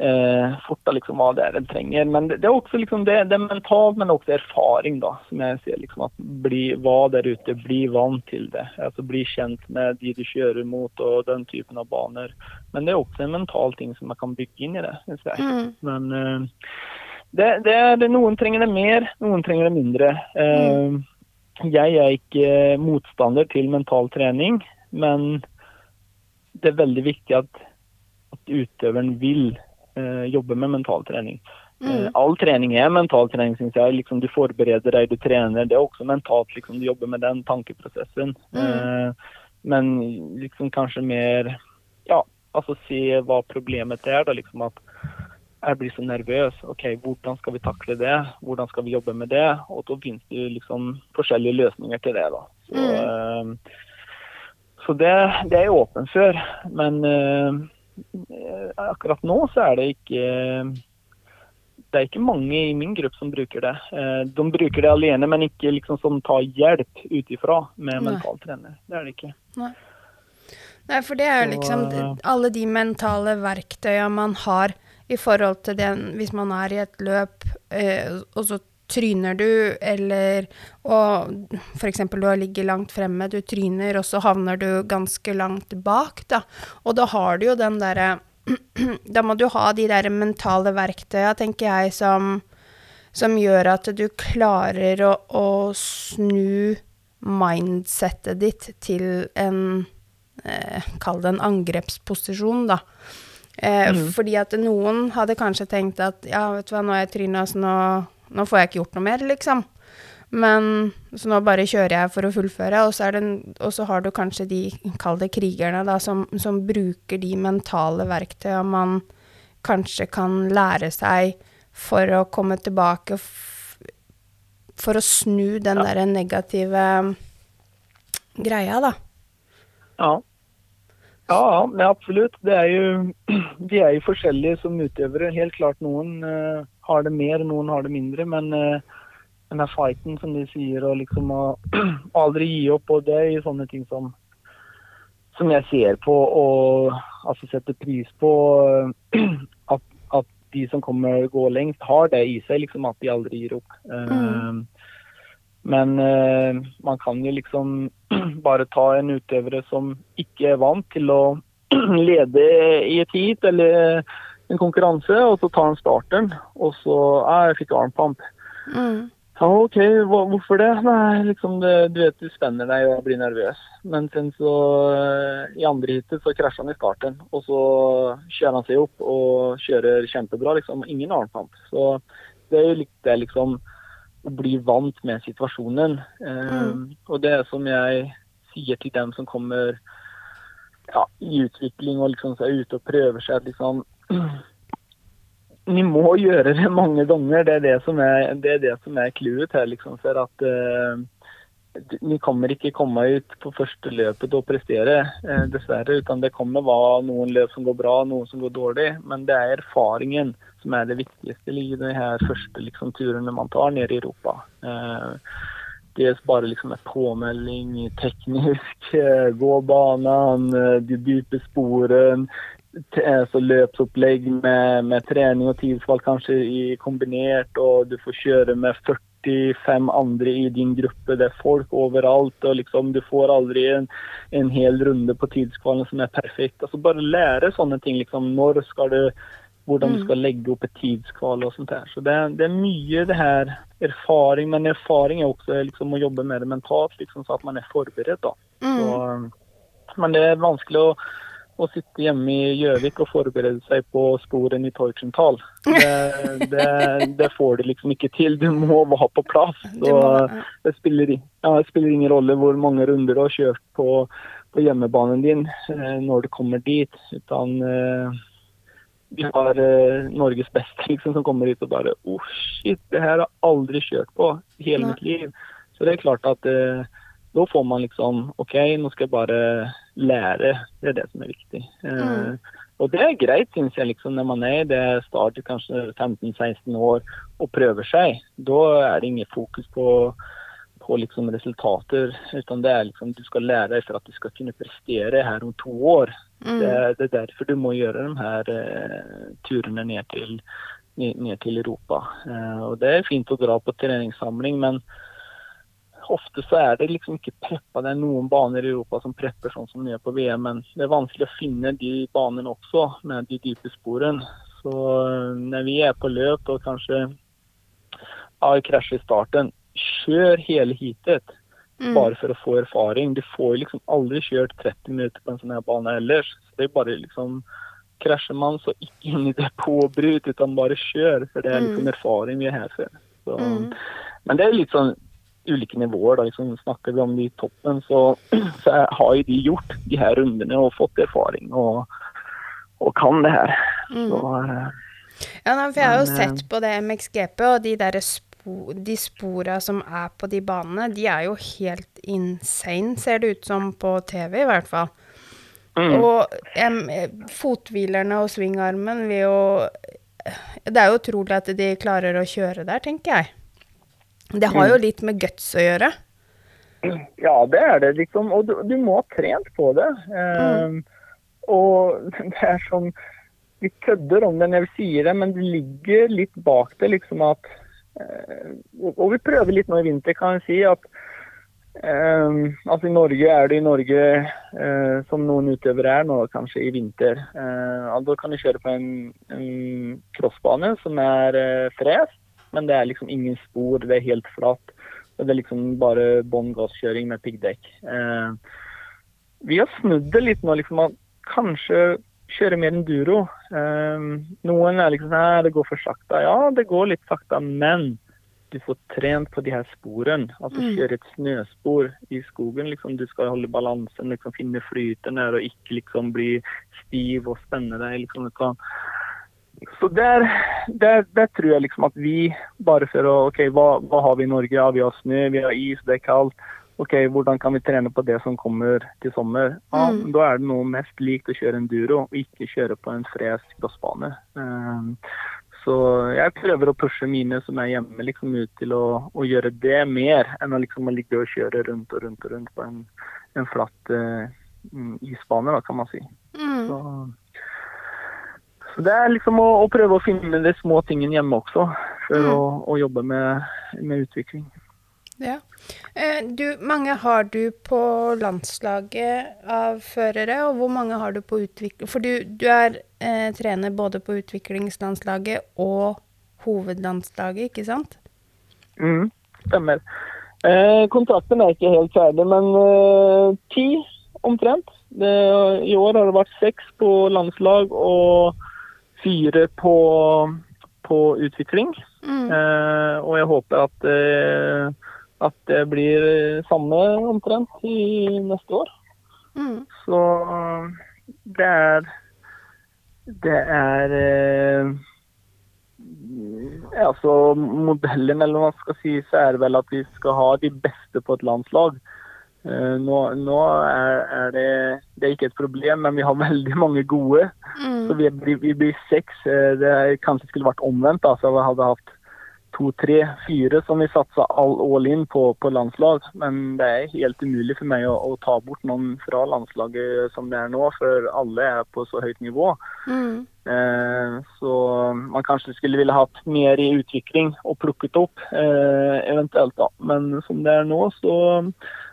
eh, fort da, liksom, hva det er en trenger. Men det, det er også liksom, det, det mentalt, men også erfaring, da, som jeg ser. liksom at bli, Hva der ute, bli vant til det. altså Bli kjent med de du kjører mot og den typen av baner. Men det er også en mental ting som man kan bygge inn i det. synes jeg. Mm. Men eh, det, det er, noen trenger det mer, noen trenger det mindre. Eh, Jeg er ikke motstander til mental trening, men det er veldig viktig at, at utøveren vil jobbe med mental trening. Eh, Mm. all trening er mental trening, syns jeg. Liksom, du forbereder deg, du trener. Det er også mentalt. Liksom, du jobber med den tankeprosessen. Mm. Eh, men liksom kanskje mer Ja, altså se hva problemet er. da, liksom at jeg blir så nervøs. ok, Hvordan skal vi takle det? Hvordan skal vi jobbe med det? Og da finnes det liksom forskjellige løsninger til det. da. Så, eh, så det, det er jeg åpen for. Men eh, akkurat nå så er det ikke det er ikke mange i min gruppe som bruker det. Eh, De bruker det alene, men ikke liksom som tar hjelp ut ifra med mental trener. Det er det ikke. Nei, for det er jo liksom eh, alle de mentale verktøya man har i forhold til den hvis man er i et løp, eh, og så tryner du, eller og f.eks. du har ligget langt fremme, du tryner, og så havner du ganske langt bak, da. Og da har du jo den derre Da må du ha de der mentale verktøya, tenker jeg, som, som gjør at du klarer å, å snu mindsettet ditt til en eh, Kall det en angrepsposisjon, da. Eh, Fordi at noen hadde kanskje tenkt at ja, vet du hva, nå er jeg tryna, så nå, nå får jeg ikke gjort noe mer, liksom. Men så nå bare kjører jeg for å fullføre, og så, det, og så har du kanskje de, kall det krigerne, da, som, som bruker de mentale verktøya man kanskje kan lære seg for å komme tilbake For å snu den Ja. derre negative greia, da. Ja. Ja, ja, absolutt. Det er jo, de er jo forskjellige som utøvere. Helt klart noen eh, har det mer, noen har det mindre. Men eh, den der fighten, som de sier, og liksom å aldri gi opp, og det er jo sånne ting som som jeg ser på og altså setter pris på. eh, At, at de som kommer går lengst, har det i seg, liksom at de aldri gir opp. Mm. Men eh, man kan jo liksom bare ta en utøvere som ikke er vant til å lede i et heat eller en konkurranse, og så tar han starten, og så ja, jeg fikk armpump. Mm. Ja, OK, hva, hvorfor det? Nei, liksom det, du vet du spenner deg og blir nervøs. Men sen så eh, i andre heatet så krasjer han i starten, og så kjører han seg opp og kjører kjempebra, liksom. Ingen armpump. Så det er jo litt det liksom å bli vant med situasjonen. Mm. Um, Og det som jeg sier til dem som kommer ja, i utvikling og liksom så er ute og prøver seg, at liksom Ni må gjøre det mange ganger. Det er det som er, det er, det som er clouet her, liksom. For at uh, Vi kommer ikke komme ut på første løpet og prestere, uh, dessverre. Utan det kommer være noen løp som går bra, noen som går dårlig. Men det er erfaringen som er det viktigste i de her første liksom, turene man tar ned i Europa. Eh, dels bare liksom en påmelding teknisk, gå banen, de dype sporen, t- altså løpsopplegg med, med trening og tidsvalg kanskje i kombinert, og du får kjøre med 45 andre i din gruppe. Det er folk overalt, og liksom du får aldri en, en hel runde på tidskvalen som er perfekt. Altså bare lære sånne ting. liksom, Når skal du hvordan du Mm. skal legge opp et tidskval og sånt her. Så det, det er mye det her erfaring, men erfaring er også liksom å jobbe med det mentalt, liksom, så at man er forberedt. da. Mm. Så, men det er vanskelig å, å sitte hjemme i Gjøvik og forberede seg på sporen i Teutschenthal. Det, det, det får du liksom ikke til. Du må være på plass. Så det spiller, ja, det spiller ingen rolle hvor mange runder du har kjørt på, på hjemmebanen din eh, når du kommer dit. Utan eh, vi har eh, Norges beste liksom, som kommer hit og bare oh shit, det her har jeg aldri kjørt på i hele mitt liv. Så det er klart at eh, da får man liksom OK, nå skal jeg bare lære. Det er det som er viktig. Eh, Mm. Og det er greit, syns jeg, liksom, når man er i det stadiet, kanskje 15-16 år, og prøver seg. Da er det ingen fokus på, på liksom resultater, utan det er liksom du skal lære deg for at du skal kunne prestere her om to år. Mm. Det, det er derfor du må gjøre de her uh, turene ned til, ned, ned til Europa. Uh, og Det er fint å dra på treningssamling, men ofte så er det liksom ikke preppa. Det er noen baner i Europa som prepper sånn som de gjør på VM, men det er vanskelig å finne de banene også, med de dype sporene. Så når vi er på løp og kanskje har krasj i starten, kjør hele heatet Mm. bare for å få erfaring. Du får liksom aldri kjørt 30 minutter på en sånn her bane ellers. Så det er bare liksom Krasjer man, så ikke inn i det påbrudd, utan bare kjør. For det er liksom Mm. erfaring vi er her for. Så, Mm. Men det er litt sånn ulike nivåer. da, liksom Snakker vi om de toppen, så, så har jo de gjort de her rundene og fått erfaring og, og kan det her. Mm. Så eh, Ja, nei, for jeg har jo Men, eh, sett på det MXGP, og de der spo de spora som er på de banene, de er jo helt insane, ser det ut som på TV i hvert fall. mm. Og em, fothvilerne og svingarmen vil jo Det er jo utrolig at de klarer å kjøre der, tenker jeg. Det har jo litt med guts å gjøre. Ja, det er det, liksom. Og du, du må ha trent på det. Eh, Og det er sånn Vi kødder om det når vi sier det, men det ligger litt bak det, liksom at uh, og- vi prøver litt nå i vinter, kan jeg si, at eh, altså I Norge er det i Norge, uh, som noen utøvere er nå, kanskje i vinter. Uh, da kan du kjøre på en, en crossbane som er frest. fres, men det er liksom ingen spor, det er helt flatt. Og det er liksom bare bånn gasskjøring med piggdekk. Eh, vi har snudd det litt nå, liksom at kanskje kjøre mer enduro. Eh, noen er liksom sånn det går for sakte. Ja, det går litt sakte, men du får trent på de her sporene. Altså Mm. kjøre et snøspor i skogen. liksom Du skal holde balansen, liksom finne flyten der og ikke liksom bli stiv og spenne deg. liksom sånn. Så der, der, der tror jeg liksom at vi, bare for å OK, hva, hva har vi i Norge? Ja, vi har snø, vi har is, det er kaldt. OK, hvordan kan vi trene på det som kommer til sommer? Ja, Mm. Da er det noe mest likt å kjøre enduro, og ikke kjøre på en fresk crossbane. Um, så jeg prøver å pushe mine som er hjemme, liksom ut til å, å gjøre det mer, enn å liksom å ligge og kjøre rundt og rundt og rundt på en, en flatt mm, isbane, da, kan man si. Mm. Så, så det er liksom å, å prøve å finne de små tingene hjemme også, for Mm. å, å jobbe med, med utvikling. Ja. Eh, du, mange har du på landslaget av førere, og hvor mange har du på utvikling... For du, du er eh, trener både på utviklingslandslaget og hovedlandslaget, ikke sant? Mm, stemmer. Eh, kontrakten er ikke helt ferdig, men eh, ti omtrent. Det, I år har det vært seks på landslag og fire på, på utvikling. Mm. Eh, og jeg håper at, eh, at det blir samme omtrent i neste år. Mm. Så det er Det er altså Modellen, eller hva man skal si, så er det vel at vi skal ha de beste på et landslag. Eh, nå, nå er, er det Det er ikke et problem, men vi har veldig mange gode. Så Mm. vi, vi, vi blir seks. Eh, Det kanskje skulle vært omvendt. da, så Vi hadde hatt to, tre, fire som vi satsa all all in på, på landslag. Men det er helt umulig for meg å, å ta bort noen fra landslaget som det er nå, for alle er på så høyt nivå. Mm. Eh, så man kanskje skulle ville hatt mer i utvikling og plukket opp, eh, eventuelt da. Men som det er nå, så,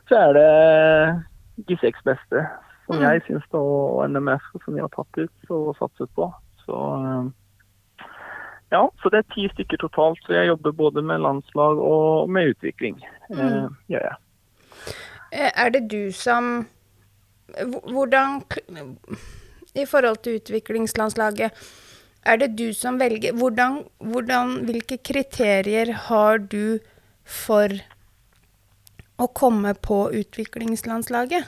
så er det de seks beste som Mm. jeg syns og NMF som vi har tatt ut og satset på. Så eh, ja, så det er ti stykker totalt. Så jeg jobber både med landslag og med utvikling. Eh, Mm. gjør jeg. Eh, Er det du som Hvordan I forhold til utviklingslandslaget, er det du som velger hvordan, hvordan, Hvilke kriterier har du for å komme på utviklingslandslaget?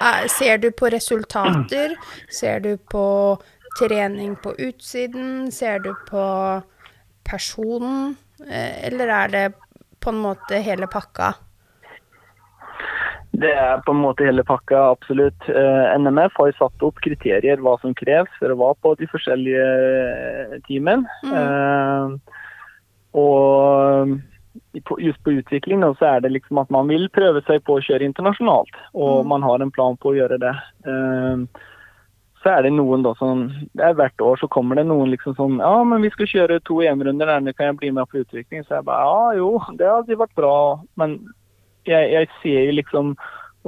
Er- Ser du på resultater? Ser du på trening på utsiden? Ser du på personen? Eh, Eller er det på en måte hele pakka? Det er på en måte hele pakka, absolutt. Eh, NMF har jo satt opp kriterier hva som kreves for å være på de forskjellige teamene. Eh, og just på utvikling så er det liksom at man vil prøve seg på å kjøre internasjonalt. Og man har en plan på å gjøre det. Eh, så er det noen da som det er Hvert år så kommer det noen liksom sånn Ja, men vi skal kjøre to EM-runder, der kan jeg bli med på utvikling? Så jeg bare ja, jo, det hadde vært bra. Men jeg, jeg ser jo liksom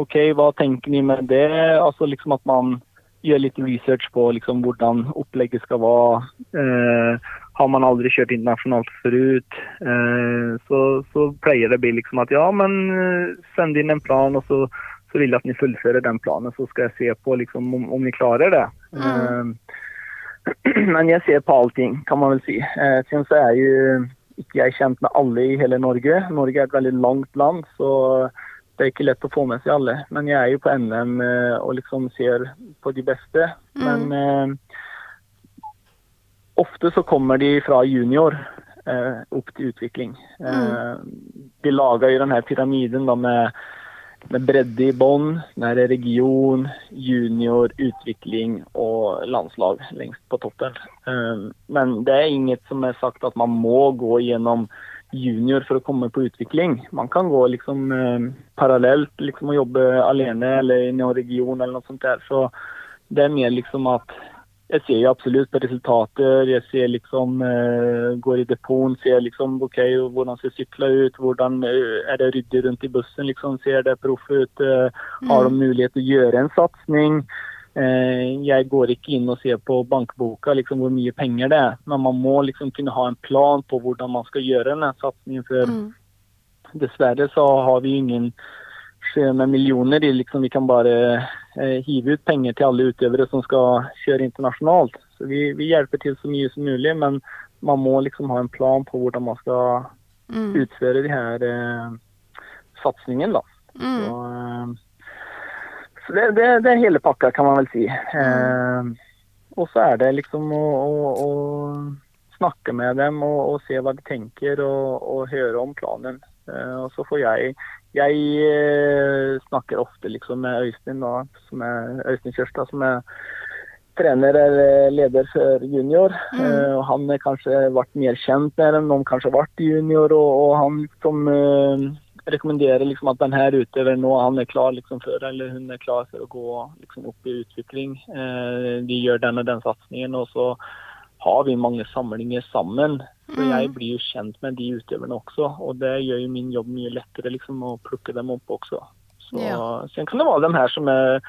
OK, hva tenker ni med det? Altså liksom at man gjør litt research på liksom hvordan opplegget skal være. Eh, har man aldri kjørt internasjonalt forut, eh, så, så pleier det å bli liksom at ja, men eh, send inn en plan, og så, så vil jeg at dere fullfører den planen. Så skal jeg se på liksom om, om ni klarer det. Eh, men jeg ser på allting, kan man vel si. Eh, siden så er jo ikke jeg kjent med alle i hele Norge. Norge er et veldig langt land, så det er ikke lett å få med seg alle. Men jeg er jo på NM og liksom ser på de beste. Men eh, ofte så kommer de fra junior eh, opp til utvikling. Eh, de lager jo denne pyramiden da med, med bredde i bånn. Region, junior, utvikling og landslag lengst på toppen. Eh, men det er inget som er sagt at man må gå gjennom junior for å komme på utvikling. Man kan gå liksom eh, parallelt liksom og jobbe alene eller i en region eller noe sånt der. Så det er mer liksom at jeg ser jo absolutt på resultater. Jeg ser liksom eh, Går i depoten, ser liksom OK, hvordan ser sykla ut? Hvordan eh, er det ryddig rundt i bussen? liksom Ser det proff ut? Eh, har de mulighet til å gjøre en satsing? Jeg går ikke inn og ser på bankboka liksom hvor mye penger det er, men man må liksom kunne ha en plan på hvordan man skal gjøre denne satsingen. For Mm. dessverre så har vi ingen med millioner i. Liksom, vi kan bare eh, hive ut penger til alle utøvere som skal kjøre internasjonalt. Så vi, vi hjelper til så mye som mulig, men man må liksom ha en plan på hvordan man skal Mm. utføre de her eh, satsingen. da. Mm. Så, eh, så det, det, det er hele pakka, kan man vel si. Eh, og så er det liksom å, å, å snakke med dem og, og se hva de tenker, og, og høre om planen. Uh, og så får jeg Jeg eh, snakker ofte liksom med Øystein, da, som er Øystein Kjørstad, som er trener eller leder for junior. Eh, og han er kanskje vært mer kjent med dem, noen kanskje har vært junior, og, og han som uh, rekommenderer liksom at denne utøveren nå han er klar liksom for, eller hun er klar for å gå liksom opp i utvikling. Uh, de gjør den og den satsingen, og så har vi mange samlinger sammen. Så Mm. jeg blir jo kjent med de utøverne også, og det gjør jo min jobb mye lettere liksom å plukke dem opp også. Så Ja. Sen kan det være dem her som, er,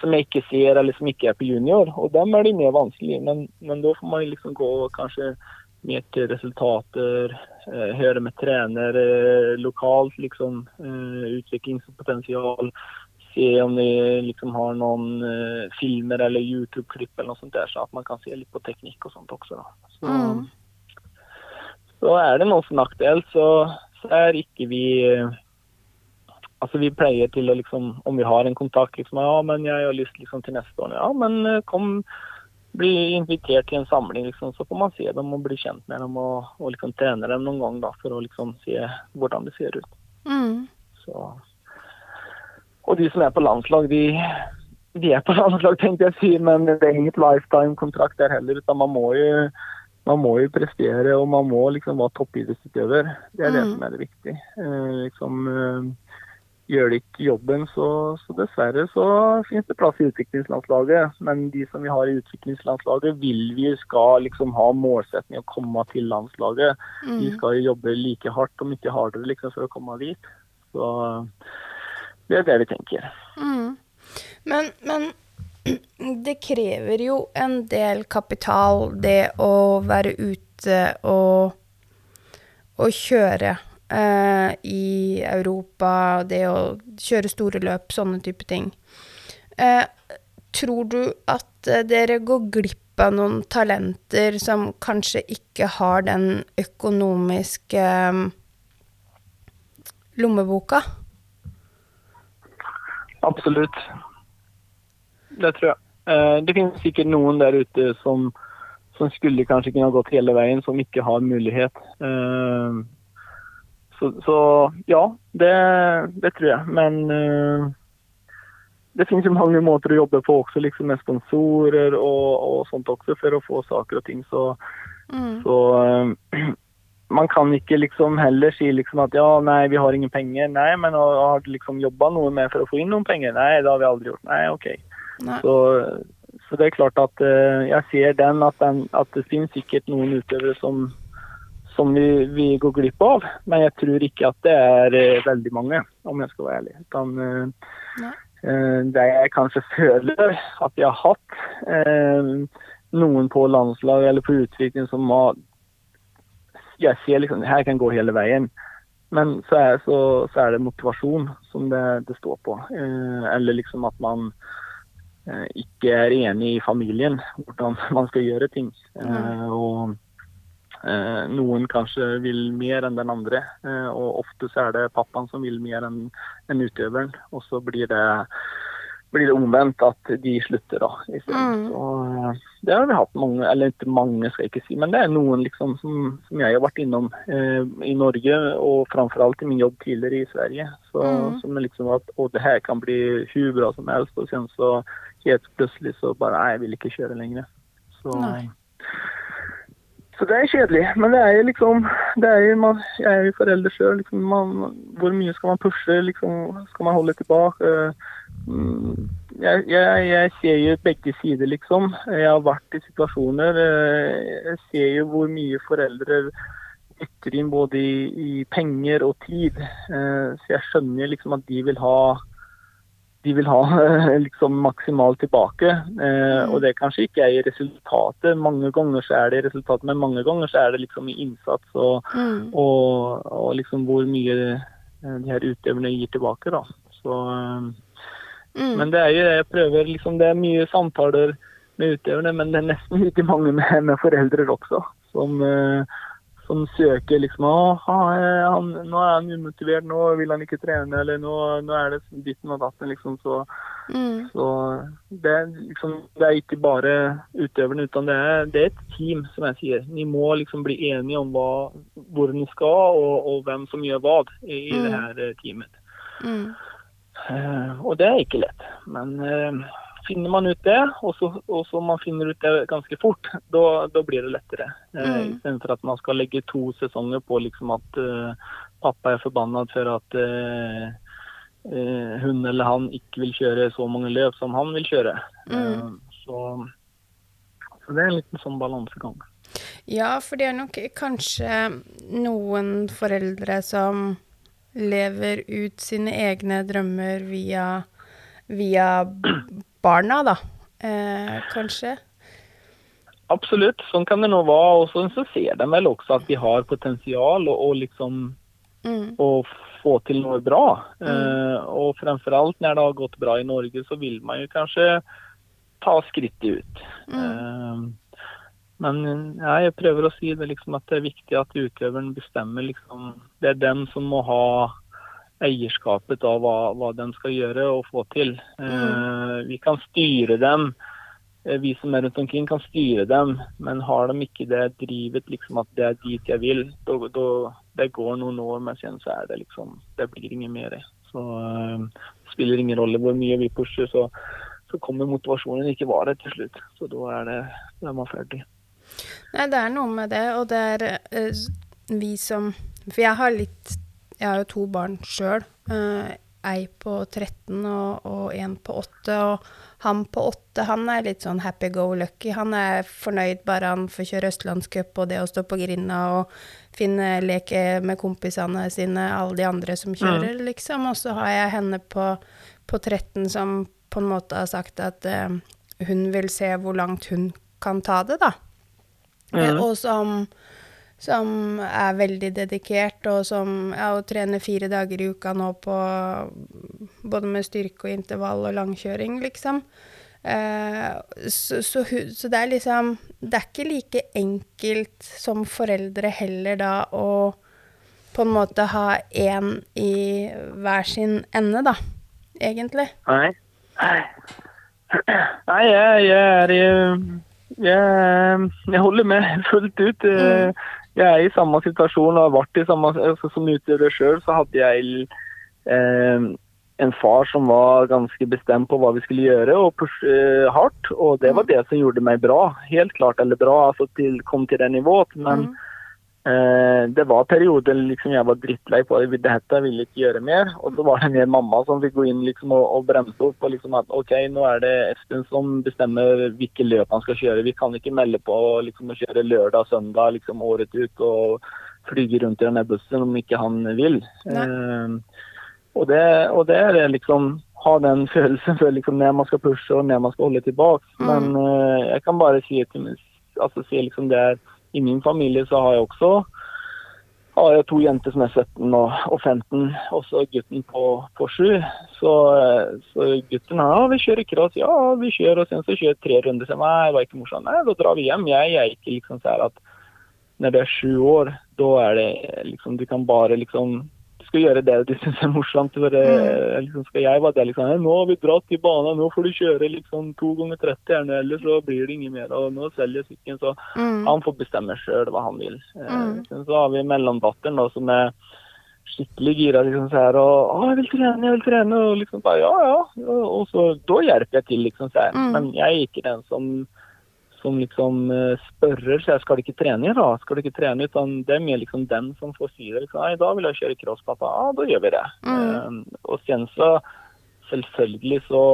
som jeg ikke ser, eller som ikke er på junior, og dem er det mer vanskelig. Men, men da får man liksom gå kanskje mer til resultater, eh, høre med trener eh, lokalt, liksom eh, utviklingspotensial. Se om vi liksom har noen uh, filmer eller YouTube-klipp eller noe sånt der, så at man kan se litt på teknikk og sånt også. Da. Så, Mm. så er det noe som er aktuelt, så, så er ikke vi uh, Altså Vi pleier til å liksom, om vi har en kontakt liksom, Ja, men jeg har lyst liksom til neste år. Ja, men uh, kom, bli invitert til en samling, liksom, så får man se dem og bli kjent med dem og, og liksom trene dem noen gang da, for å liksom se hvordan det ser ut. Mm. Så. Og de som er på landslag, de, de er på landslag, tenkte jeg å si, men det er inget lifetime-kontrakt der heller. utan man må jo man må jo prestere, og man må liksom være toppidrettsutøver. Det er det Mm. som er det viktige. Eh, liksom, eh, gjør de ikke jobben, så, så dessverre så finnes det plass i utviklingslandslaget. Men de som vi har i utviklingslandslaget, vil vi skal liksom ha målsetning å komme til landslaget. Mm. skal jo jobbe like hardt, om ikke hardere, liksom, for å komme dit. Så det er det vi tenker. Mm. Men, men det krever jo en del kapital, det å være ute og, og kjøre eh, i Europa, det å kjøre store løp, sånne type ting. Eh, tror du at eh, dere går glipp av noen talenter som kanskje ikke har den økonomiske eh, lommeboka? Absolutt. Det tror jeg. Eh, Det finnes sikkert noen der ute som, som skulle kanskje kunne ha gått hele veien, som ikke har mulighet. Eh, Så, så ja, det, det tror jeg. Men eh, det finnes jo mange måter å jobbe på også, liksom med sponsorer og, og sånt også, for å få saker og ting. Så, Mm. så man kan ikke liksom heller si liksom at ja, nei, vi har ingen penger. Nei, men har du liksom jobba noe med for å få inn noen penger? Nei, det har vi aldri gjort. Nei, OK. Nei. Så, så det er klart at uh, jeg ser den at, den, at det finnes sikkert noen utøvere som, som vi, vi går glipp av. Men jeg tror ikke at det er uh, veldig mange, om jeg skal være ærlig. Utan, uh, det jeg kanskje føler at jeg har hatt noen på landslag eller på utvikling som har Jeg ser liksom her kan gå hele veien. Men så er, så, så er det motivasjon som det, det står på. Eh, eller liksom at man eh, ikke er enig i familien hvordan man skal gjøre ting. Eh, og eh, noen kanskje vil mer enn den andre. Eh, og ofte så er det pappaen som vil mer enn enn utøveren. Og så blir det, blir det omvendt at de slutter, da. i. Mm. Så, eh, det har vi hatt mange, eller ikke mange skal jeg ikke si, men det er noen liksom som, som jeg har vært innom eh, i Norge, og framfor alt i min jobb tidligere i Sverige. Så, Mm. Som liksom at å, det her kan bli hvor bra som helst, og sen så helt plutselig så bare Nei, jeg vil ikke kjøre lenger. Så, Nei. Så det er kjedelig. Men det er jo liksom det er jo, man, Jeg er jo forelder sjøl. Liksom, hvor mye skal man pushe? Liksom, skal man holde tilbake? Mm, Jeg, jeg, jeg ser jo begge sider, liksom. Jeg har vært i situasjoner eh, Jeg ser jo hvor mye foreldre dytter inn både i, i penger og tid. Eh, Så jeg skjønner liksom at de vil ha de vil ha eh, liksom maksimalt tilbake. Eh, og det kanskje ikke er i resultatet. Mange ganger så er det i resultatet, men mange ganger så er det liksom i innsats og, Mm. og, og liksom hvor mye eh, de her utøverne gir tilbake. da. Så, eh, Mm. men det er jo det jeg prøver liksom, Det er mye samtaler med utøverne, men det er nesten like mange med, med foreldre også. Som, eh, som søker liksom han, Nå er han umotivert, nå vil han ikke trene, eller nå, nå er det ditten og datten. liksom, så Mm. så det liksom, det er ikke bare utøverne, utan det er, det er et team, som jeg sier. Ni må liksom bli enige om hva, hvor ni skal, og, og hvem som gjør hva i, i Mm. det her eh, teamet. Mm. Uh, og det er ikke lett. Men eh, finner man ut det, og så, og så man finner ut det ganske fort, da, blir det lettere. Eh, Mm. Istedenfor at man skal legge to sesonger på liksom at uh, pappa er forbanna for at uh, hun eller han ikke vil kjøre så mange løp som han vil kjøre. Mm. Så, så det er en liten sånn balansegang. Ja, for det er nok kanskje noen foreldre som lever ut sine egne drømmer via, via barna, da. Eh, kanskje. Absolutt, sånn kan det nå være. Og så, så ser de vel også at de har potensial og, og liksom Mm. få til noe bra. Eh, og fremfor alt når det har gått bra i Norge, så vil man jo kanskje ta skrittet ut. Eh, men ja, jeg prøver å si det liksom at det er viktig at utøveren bestemmer liksom Det er dem som må ha eierskapet av hva, hva de skal gjøre og få til. Mm. vi kan styre dem. Eh, Vi som er rundt omkring kan styre dem, men har de ikke det drivet liksom at det er dit jeg vil, da, da det går noen år, men sen så er det liksom Det blir ingen mer. Så eh, det spiller ingen rolle hvor mye vi pusher, så, så kommer motivasjonen ikke vare til slutt. Så da er det da er man ferdig. Nei, det er noe med det, og det er eh, vi som For jeg har litt Jeg har jo to barn sjøl. Eh, ei på 13 og, og en på 8. Og han på 8 han er litt sånn happy go lucky. Han er fornøyd bare han får kjøre østlandscup og det å stå på grinda og finne leke med kompisene sine, alle de andre som kjører, liksom. Og så har jeg henne på, på 13 som på en måte har sagt at eh, hun vil se hvor langt hun kan ta det, da. Mm. Og som, som er veldig dedikert, og som ja, og trener fire dager i uka nå på både med styrke og intervall og langkjøring, liksom. Eh, så, så, så det er liksom Det er ikke like enkelt som foreldre heller da å på en måte ha én i hver sin ende, da. Egentlig. Nei. Nei, jeg, jeg er jeg, jeg holder med fullt ut. Eh, Jeg er i samme situasjon og har vært i samme altså, Som utøver sjøl, så hadde jeg eh, en far som var ganske bestemt på hva vi skulle gjøre, og pushe hardt. Og det var det som gjorde meg bra. Helt klart eller bra, altså til, kom til det nivået. Men Eh, det var perioder liksom jeg var drittlei på det. Dette ville ikke gjøre mer. Og så var det mer mamma som fikk gå inn liksom og, og bremse opp. og liksom at ok, Nå er det Espen som bestemmer hvilke løp han skal kjøre. Vi kan ikke melde på liksom, å kjøre lørdag søndag liksom året ut og flyge rundt i denne bussen om ikke han vil. Eh, og, det, og det er liksom ha den følelsen for liksom når man skal pushe og når man skal holde tilbake. Men eh, jeg kan bare si til altså si liksom det er i min familie så har jeg også har jeg to jenter som er 17 og, og 15, og så gutten på, på 7. Så, så gutten ja, vi kjører cross, ja vi kjører, og sen så kjører tre runder. Nei, det var ikke morsomt. Nei, da drar vi hjem. Jeg, jeg er ikke liksom sånn at når du er sju år, da er det liksom Du kan bare liksom skal gjøre det de syns er morsomt. For, mm. liksom, skal jeg være liksom Nå har vi dratt i banen, nå får du kjøre liksom to ganger 30 gjerne, ellers så blir det ingen mer. Og nå selger sykkelen, så Mm. han får bestemme sjøl hva han vil. Mm. Så har vi mellomdatteren da, som er skikkelig gira. liksom så her, og 'Å, jeg vil trene, jeg vil trene.' Og liksom bare ja, ja. Og, og så da hjelper jeg til, liksom. Så her. Mm. Men jeg er ikke den som som liksom eh, spørrer så jeg skal ikke trene da? skal du ikke trene utan det er mer liksom den som får si det. Liksom, Nei, da vil jeg kjøre cross, pappa. Ja, da gjør vi det. Mm. Eh, og sen så selvfølgelig så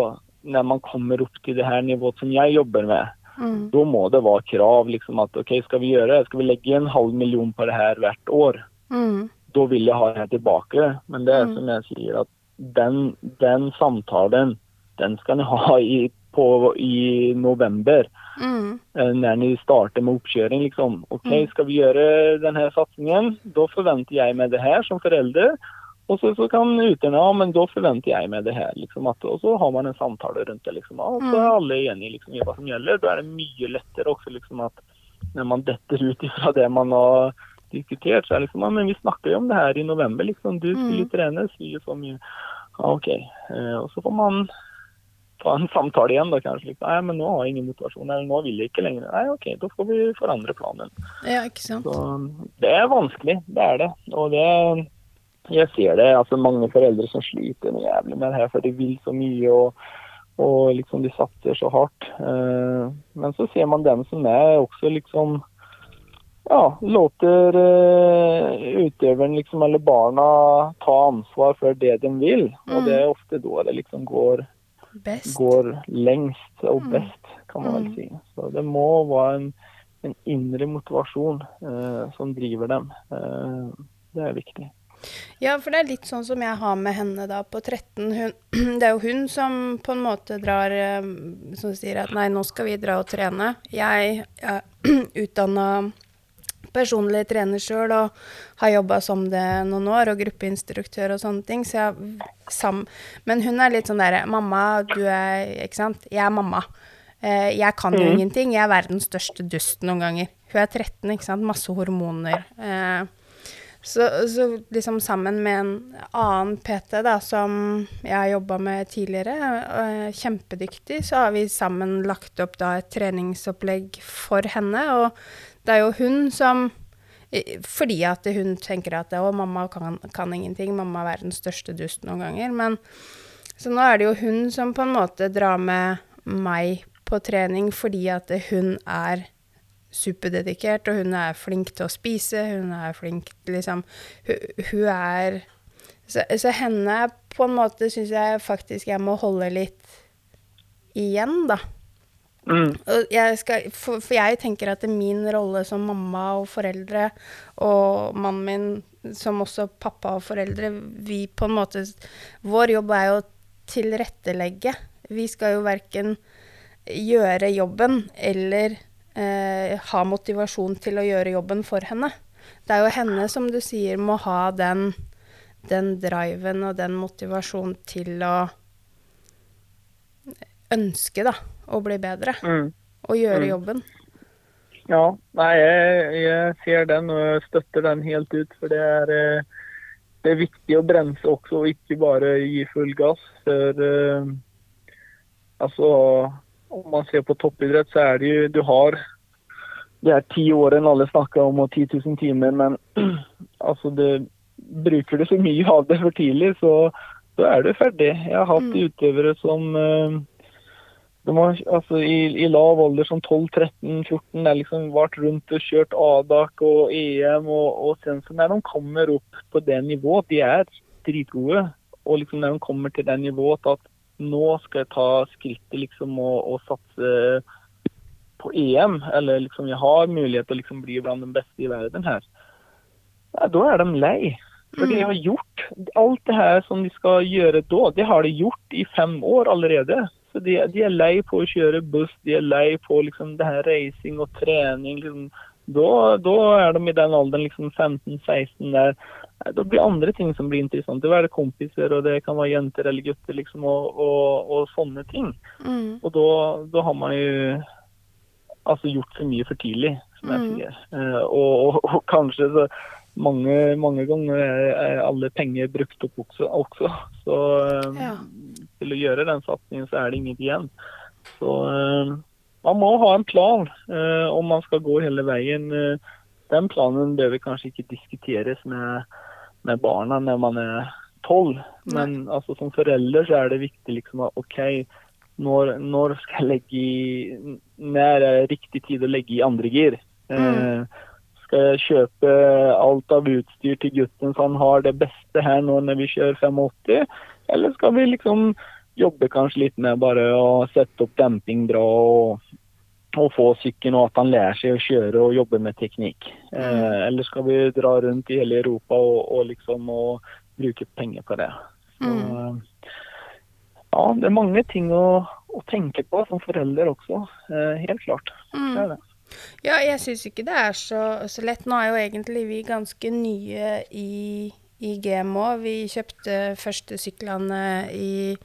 når man kommer opp til det her nivået som jeg jobber med, Mm. da må det være krav liksom at ok, skal vi gjøre det? Skal vi legge en halv million på det her hvert år? Mm. Da vil jeg ha det tilbake. Men det er Mm. som jeg sier, at den, den samtalen, den skal en ha i, på, i november. Mm. eh, Når ni starter med oppkjøring, liksom. Ok, Mm. skal vi gjøre denne satsingen? Da forventer jeg meg det her som forelder. Og så, så kan utøverne ja, men da forventer jeg meg det her. Liksom, at, og så har man en samtale rundt det. Liksom, og så er alle enige liksom, i hva som gjelder. Da er det mye lettere også liksom, at når man detter ut ifra det man har diskutert, så er det liksom ja, men vi snakker jo om det her i november. Liksom, du skulle Mm. trene, si så mye. Ja, OK. Eh, og så får man ta en samtale igjen, da kanskje. litt, Nei, men nå har jeg ingen motivasjon, eller nå vil jeg ikke lenger. Nei, OK, da får vi forandre planen. Ja, ikke sant. Så det er vanskelig, det er det. Og det Jeg ser det. altså Mange foreldre som sliter noe jævlig med det her, for de vil så mye og, og liksom de satser så hardt. Eh, men så ser man dem som er også liksom ja, låter eh, utøveren liksom, eller barna ta ansvar for det de vil. Og det er ofte da det liksom går Best. går lengst og best, kan man vel si. Så det må være en en indre motivasjon eh, som driver dem. Eh, det er viktig. Ja, for det er litt sånn som jeg har med henne da på 13. Hun, det er jo hun som på en måte drar eh, Som sier at nei, nå skal vi dra og trene. Jeg er utdanna personlig trener sjøl og har jobba som det noen år, og gruppeinstruktør og sånne ting. Så jeg, sam, men hun er litt sånn derre Mamma, du er Ikke sant? Jeg er mamma. Eh, jeg kan jo Mm. ingenting. Jeg er verdens største dust noen ganger. Hun er 13, ikke sant. Masse hormoner. Eh, så, så liksom sammen med en annen PT da, som jeg har jobba med tidligere, eh, kjempedyktig, så har vi sammen lagt opp da et treningsopplegg for henne. Og det er jo hun som Fordi at hun tenker at å, mamma kan, kan ingenting, mamma er verdens største dust noen ganger. Men så nå er det jo hun som på en måte drar med meg på trening fordi at hun er superdedikert, og hun er flink til å spise, hun er flink liksom Hun, hun er så, så henne på en måte syns jeg faktisk jeg må holde litt igjen, da. Mm. Jeg skal, for, for jeg tenker at min rolle som mamma og foreldre, og mannen min som også pappa og foreldre, vi på en måte Vår jobb er jo å tilrettelegge. Vi skal jo verken gjøre jobben eller eh, ha motivasjon til å gjøre jobben for henne. Det er jo henne, som du sier, må ha den, den driven og den motivasjonen til å ønske, da, å bli bedre Mm. og gjøre Mm. jobben. Ja, nei, jeg, jeg ser den og støtter den helt ut. For det er, eh, det er viktig å bremse også, og ikke bare gi full gass. For eh, altså, om man ser på toppidrett, så er det jo Du har det er ti årene alle snakker om og 10 000 timer, men altså det, bruker du så mye av det for tidlig, så, så er du ferdig. Jeg har hatt Mm. utøvere som eh, de har altså, i, i lav alder, som 12-13-14, har liksom vært rundt og kjørt Adak og EM. Og, og sen så når de kommer opp på det nivået, de er dritgode. Og liksom når de kommer til det nivået at nå skal jeg ta skrittet liksom og, og satse på EM, eller liksom jeg har mulighet til å liksom bli blant de beste i verden her, ja, da er de lei. For de har gjort alt det her som de skal gjøre da, det har de gjort i fem år allerede. Så de, de er lei på å kjøre buss, de er lei på liksom det her racing og trening. Liksom. Da, da er de i den alderen, liksom 15-16 der. Da blir andre ting som blir interessant. Det kan være kompiser, og det kan være jenter eller gutter, liksom, og, og, og sånne ting. Mm. Og da, da har man jo altså gjort for mye for tidlig, som jeg Mm. sier. Eh, og, og, kanskje så mange, mange ganger er, er alle penger brukt opp også. også. Så eh, Ja. Til å gjøre den satsingen, så er det ingenting igjen. Så eh, man må ha en plan eh, om man skal gå hele veien. Eh, den planen bør vi kanskje ikke diskuteres med, med barna når man er tolv. Men altså, som forelder så er det viktig liksom at OK, når, når skal jeg legge i Når er riktig tid å legge i andre gir? Mm. skal jeg kjøpe alt av utstyr til gutten så han har det beste her nå når vi kjører 85? Eller skal vi liksom jobbe kanskje litt med bare å sette opp demping bra og, og få sykkelen, og at han lærer seg å kjøre og jobbe med teknikk? Eh, eller skal vi dra rundt i hele Europa og, og liksom og bruke penger på det? Så, Mm. ja, det er mange ting å, å tenke på som forelder også. Eh, helt klart. Det er Mm. det. Ja, jeg syns ikke det er så, så lett. Nå er jo egentlig vi ganske nye i, i GMO. Vi kjøpte første syklene i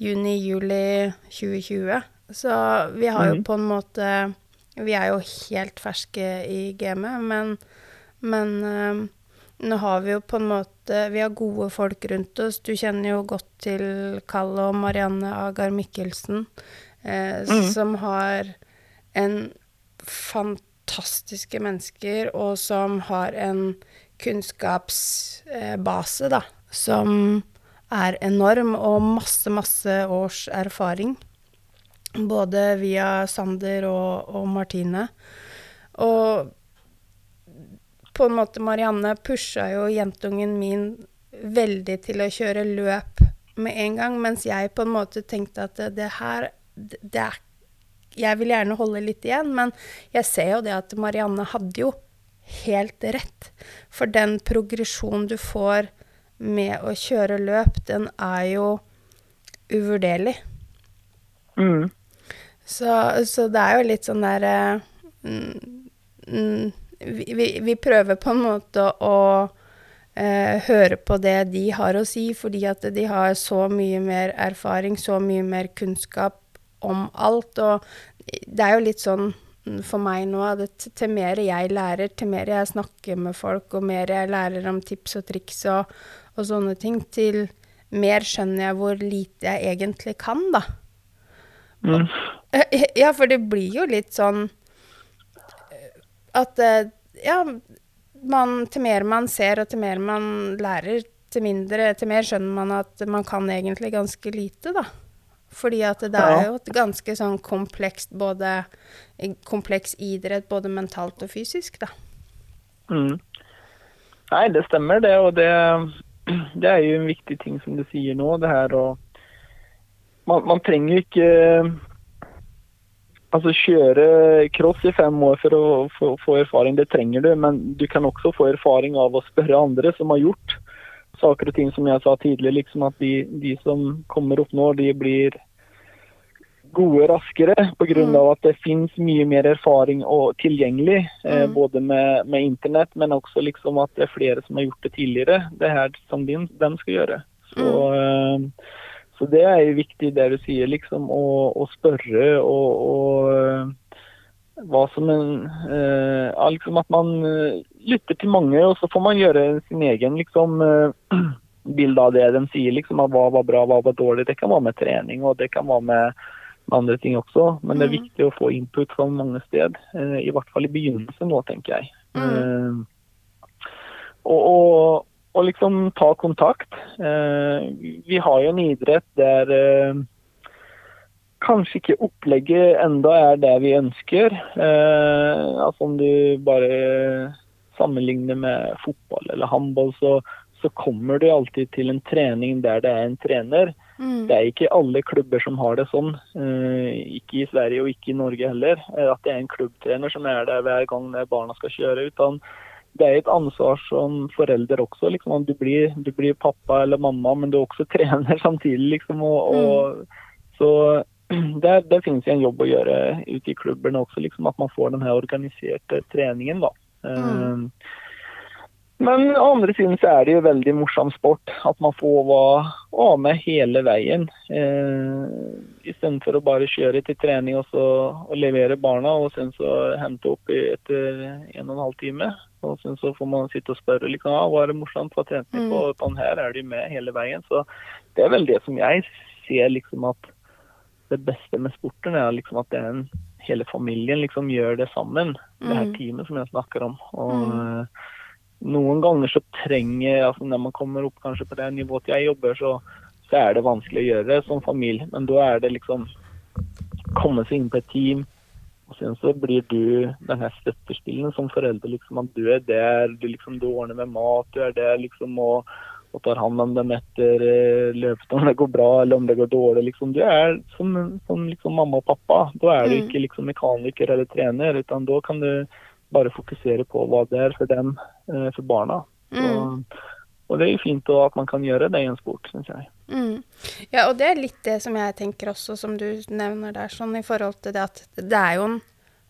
juni-juli 2020. Så vi har jo Mhm. på en måte Vi er jo helt ferske i gamet, men, men eh, nå har vi jo på en måte Vi har gode folk rundt oss. Du kjenner jo godt til Kalle og Marianne Agar Mikkelsen, eh, mm. som har en fantastiske mennesker, og som har en kunnskapsbase, da, som er enorm, og masse, masse års erfaring. Både via Sander og, og Martine. Og på en måte Marianne pusha jo jentungen min veldig til å kjøre løp med en gang, mens jeg på en måte tenkte at det, her det er jeg vil gjerne holde litt igjen, men jeg ser jo det at Marianne hadde jo helt rett. For den progresjonen du får med å kjøre løp, den er jo uvurderlig. Mm. Så, så det er jo litt sånn derre mm, mm, vi, vi, vi prøver på en måte å eh, høre på det de har å si, fordi at de har så mye mer erfaring, så mye mer kunnskap om alt. Og det er jo litt sånn for meg nå at til mer jeg lærer, til mer jeg snakker med folk, og mer jeg lærer om tips og triks og, og sånne ting, til mer skjønner jeg hvor lite jeg egentlig kan, da. Mm. Ja, for det blir jo litt sånn at eh, Ja, man, til mer man ser, og til mer man lærer, til mindre Til mer skjønner man at man kan egentlig ganske lite, da. Fordi at det er jo et ganske sånn komplekst både Kompleks idrett både mentalt og fysisk, da. Mm. Nei, det stemmer det. Og det, det er jo en viktig ting som du sier nå. det her å Man, man trenger jo ikke altså kjøre cross i fem år for å få, få erfaring. Det trenger du, men du kan også få erfaring av å spørre andre som har gjort saker og ting som jeg sa tidligere. liksom At de, de som kommer opp nå, de blir gode raskere pga. Mm. av at det finnes mye mer erfaring og tilgjengelig. Eh, Mm. både med, med internett, men også liksom at det er flere som har gjort det tidligere. Det her som de, de skal gjøre. Så, eh, så det er jo viktig det du sier, liksom, å, å spørre og, og eh, hva som en eh, liksom At man eh, lytter til mange, og så får man gjøre sin egen liksom eh, bilde av det de sier. liksom, Hva var bra, hva var dårlig. Det kan være med trening, og det kan være med med andre ting også. Men det er Mm. viktig å få input fra mange steder. eh, I hvert fall i begynnelsen nå, tenker jeg. Mm. og, og, og liksom ta kontakt. Eh, vi har jo en idrett der eh, kanskje ikke opplegget enda er det vi ønsker. Eh, altså om du bare sammenligner med fotball eller håndball, så, så kommer du alltid til en trening der det er en trener. Mm. Det er ikke alle klubber som har det sånn. Eh, ikke i Sverige og ikke i Norge heller. eh, At det er en klubbtrener som er der hver gang barna skal kjøre. Utan det er et ansvar som forelder også. liksom Du blir, du blir pappa eller mamma, men du er også trener samtidig. liksom og, og Så der, der finnes en jobb å gjøre ute i klubbene også. liksom At man får den her organiserte treningen. da. Eh, men andre siden så er det jo veldig morsom sport. At man får være med hele veien. Eh, Istedenfor å bare kjøre til trening og så og levere barna, og sen så hente opp etter en og en halv time. Og sen så får man sitte og spørre liksom, ah, hva er det morsomt, hva trente på? Mm. sånn her er de med hele veien. Så det er vel det som jeg ser liksom at det beste med sporten er liksom at det er en, hele familien liksom gjør det sammen. Det her Mm. teamet som jeg snakker om. Og eh, noen ganger så trenger altså Når man kommer opp kanskje på det nivået jeg jobber, så, så er det vanskelig å gjøre som familie. Men da er det liksom komme seg inn på et team. Og sen så blir du den her støttespilleren som forelder. liksom At du er der, du liksom du ordner med mat, du er der liksom og, og tar hånd om dem etter eh, løpet, om det går bra eller om det går dårlig. liksom Du er som, som liksom mamma og pappa. Da er du Mm. ikke liksom mekaniker eller trener, utan da kan du bare fokusere på hva det er for dem, eh, for barna. Mm. og det er jo fint at man kan gjøre det i en sport, syns jeg. Mm. Ja, og det er litt det som jeg tenker også, som du nevner der, sånn i forhold til det at det er jo en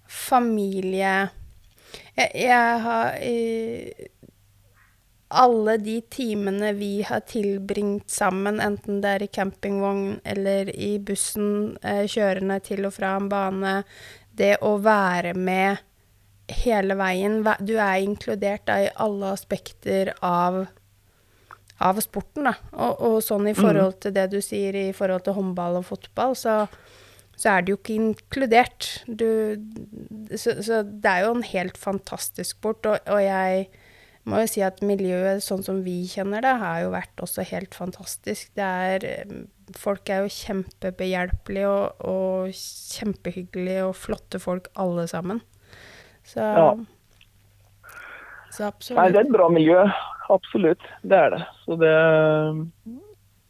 familie Jeg, jeg har i, Alle de timene vi har tilbringt sammen, enten det er i campingvogn eller i bussen eh, kjørende til og fra en bane, det å være med hele veien Du er inkludert da, i alle aspekter av av sporten, da. Og, og sånn i forhold til det du sier i forhold til håndball og fotball, så, så er det jo ikke inkludert. Du, så, så det er jo en helt fantastisk sport, og, og jeg må jo si at miljøet sånn som vi kjenner det, har jo vært også helt fantastisk. Det er Folk er jo kjempebehjelpelige og, og kjempehyggelige og flotte folk alle sammen. Så, Ja. så absolutt. Nei, det er et bra miljø. Absolutt. Det er det. Så det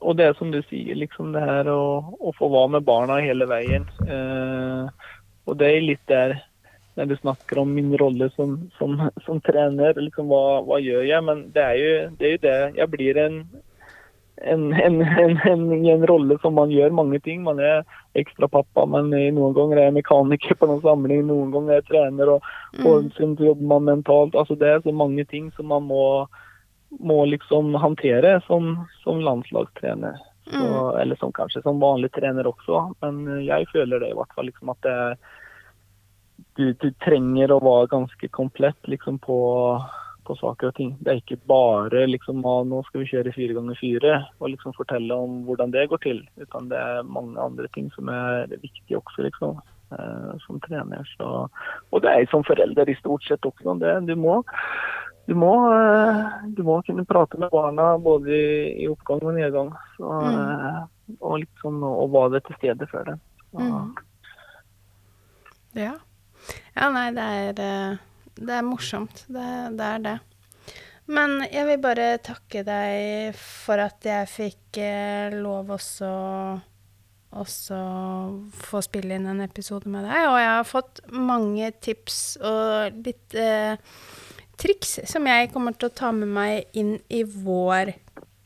og det er som du sier, liksom det her å, å få være med barna hele veien. Eh, og det er litt der når du snakker om min rolle som, som, som trener, liksom hva, hva, gjør jeg? Men det er jo det. Er jo det. Jeg blir en, en, en, en, en rolle som man gjør mange ting. Man er ekstrapappa, men noen ganger er jeg mekaniker på noen samling, noen ganger er jeg trener, og mm. jobber man mentalt. Altså Det er så mange ting som man må, må liksom håndtere som, som landslagstrener. Så, mm. Eller som kanskje som vanlig trener også, men jeg føler det i hvert fall liksom at det du, du, trenger å være ganske komplett liksom, på, på, saker og ting. Det er ikke bare liksom, nå skal vi kjøre fire ganger fire og liksom fortelle om hvordan det går til. Utan det er mange andre ting som er viktige også, liksom, eh, som trener. Så, og det er som forelder i stort sett også. Det, du, må, du, må, eh, du må kunne prate med barna både i, i oppgang og nedgang. Så, mm. Eh, og, liksom, og være til stede for dem. Mm. Ja. Ja, nei, det er, eh, det er morsomt. Det, det, er det. Men jeg vil bare takke deg for at jeg fikk eh, lov også også få spille inn en episode med deg. Og jeg har fått mange tips og litt eh, triks som jeg kommer til å ta med meg inn i vår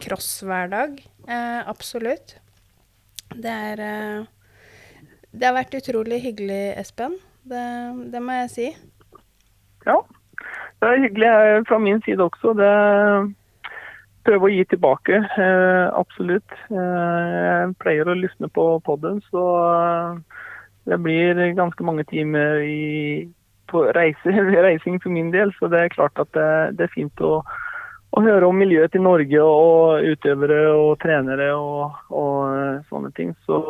crosshverdag. Eh, absolutt. Det er eh, Det har vært utrolig hyggelig, Espen. Det, det, må jeg si. Ja, det er hyggelig fra min side også. Det prøve å gi tilbake, eh, absolutt. Eh, jeg pleier å lysne på podden, så eh, det blir ganske mange timer i, på reise, reising for min del. Så det er klart at det, det er fint å, å, høre om miljøet til Norge og utøvere og trenere og, og sånne ting. Så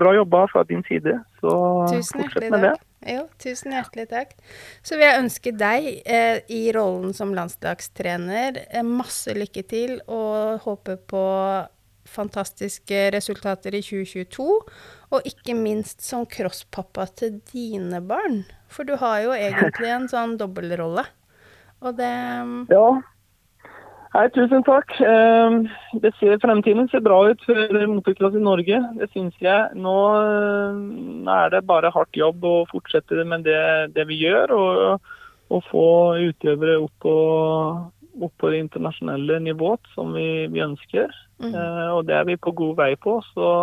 bra jobba fra din side. Så fortsett med det. Jo, tusen hjertelig takk. Så vil jeg ønske deg eh, i rollen som landslagstrener eh, masse lykke til, og håpe på fantastiske resultater i 2022. Og ikke minst som crosspappa til dine barn. For du har jo egentlig en sånn dobbeltrolle. Og det Ja, Hei, tusen takk. Ehm, det ser, fremtiden ser bra ut for motorklasse i Norge. Det syns jeg. Nå eh, er det bare hardt jobb å fortsette med det, det vi gjør. Og, og, få utøvere opp på, opp på det internasjonale nivået som vi, vi ønsker. Mm. Eh, og det er vi på god vei på. Så,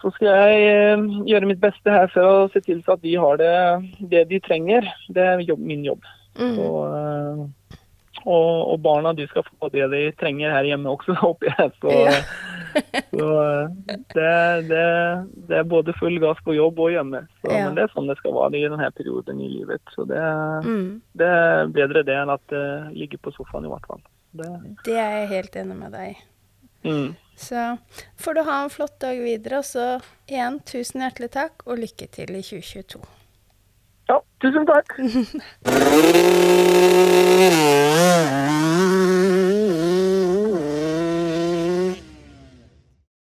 så skal jeg eh, gjøre mitt beste her for å se til at de har det, det de trenger. Det er jobb, min jobb. Mm. Så, og, og, barna de skal få det de trenger her hjemme også, håper jeg. Så, ja. så det, det, det, er både full gass på jobb og hjemme. Så, ja. Men det er sånn det skal være i denne perioden i livet. Så det, mm. det er bedre det enn at det ligger på sofaen, i hvert fall. Det, det er jeg helt enig med deg i. Mm. Så får du ha en flott dag videre. Og så igjen, tusen hjertelig takk, og lykke til i 2022. Ja, tusen takk. Yeah.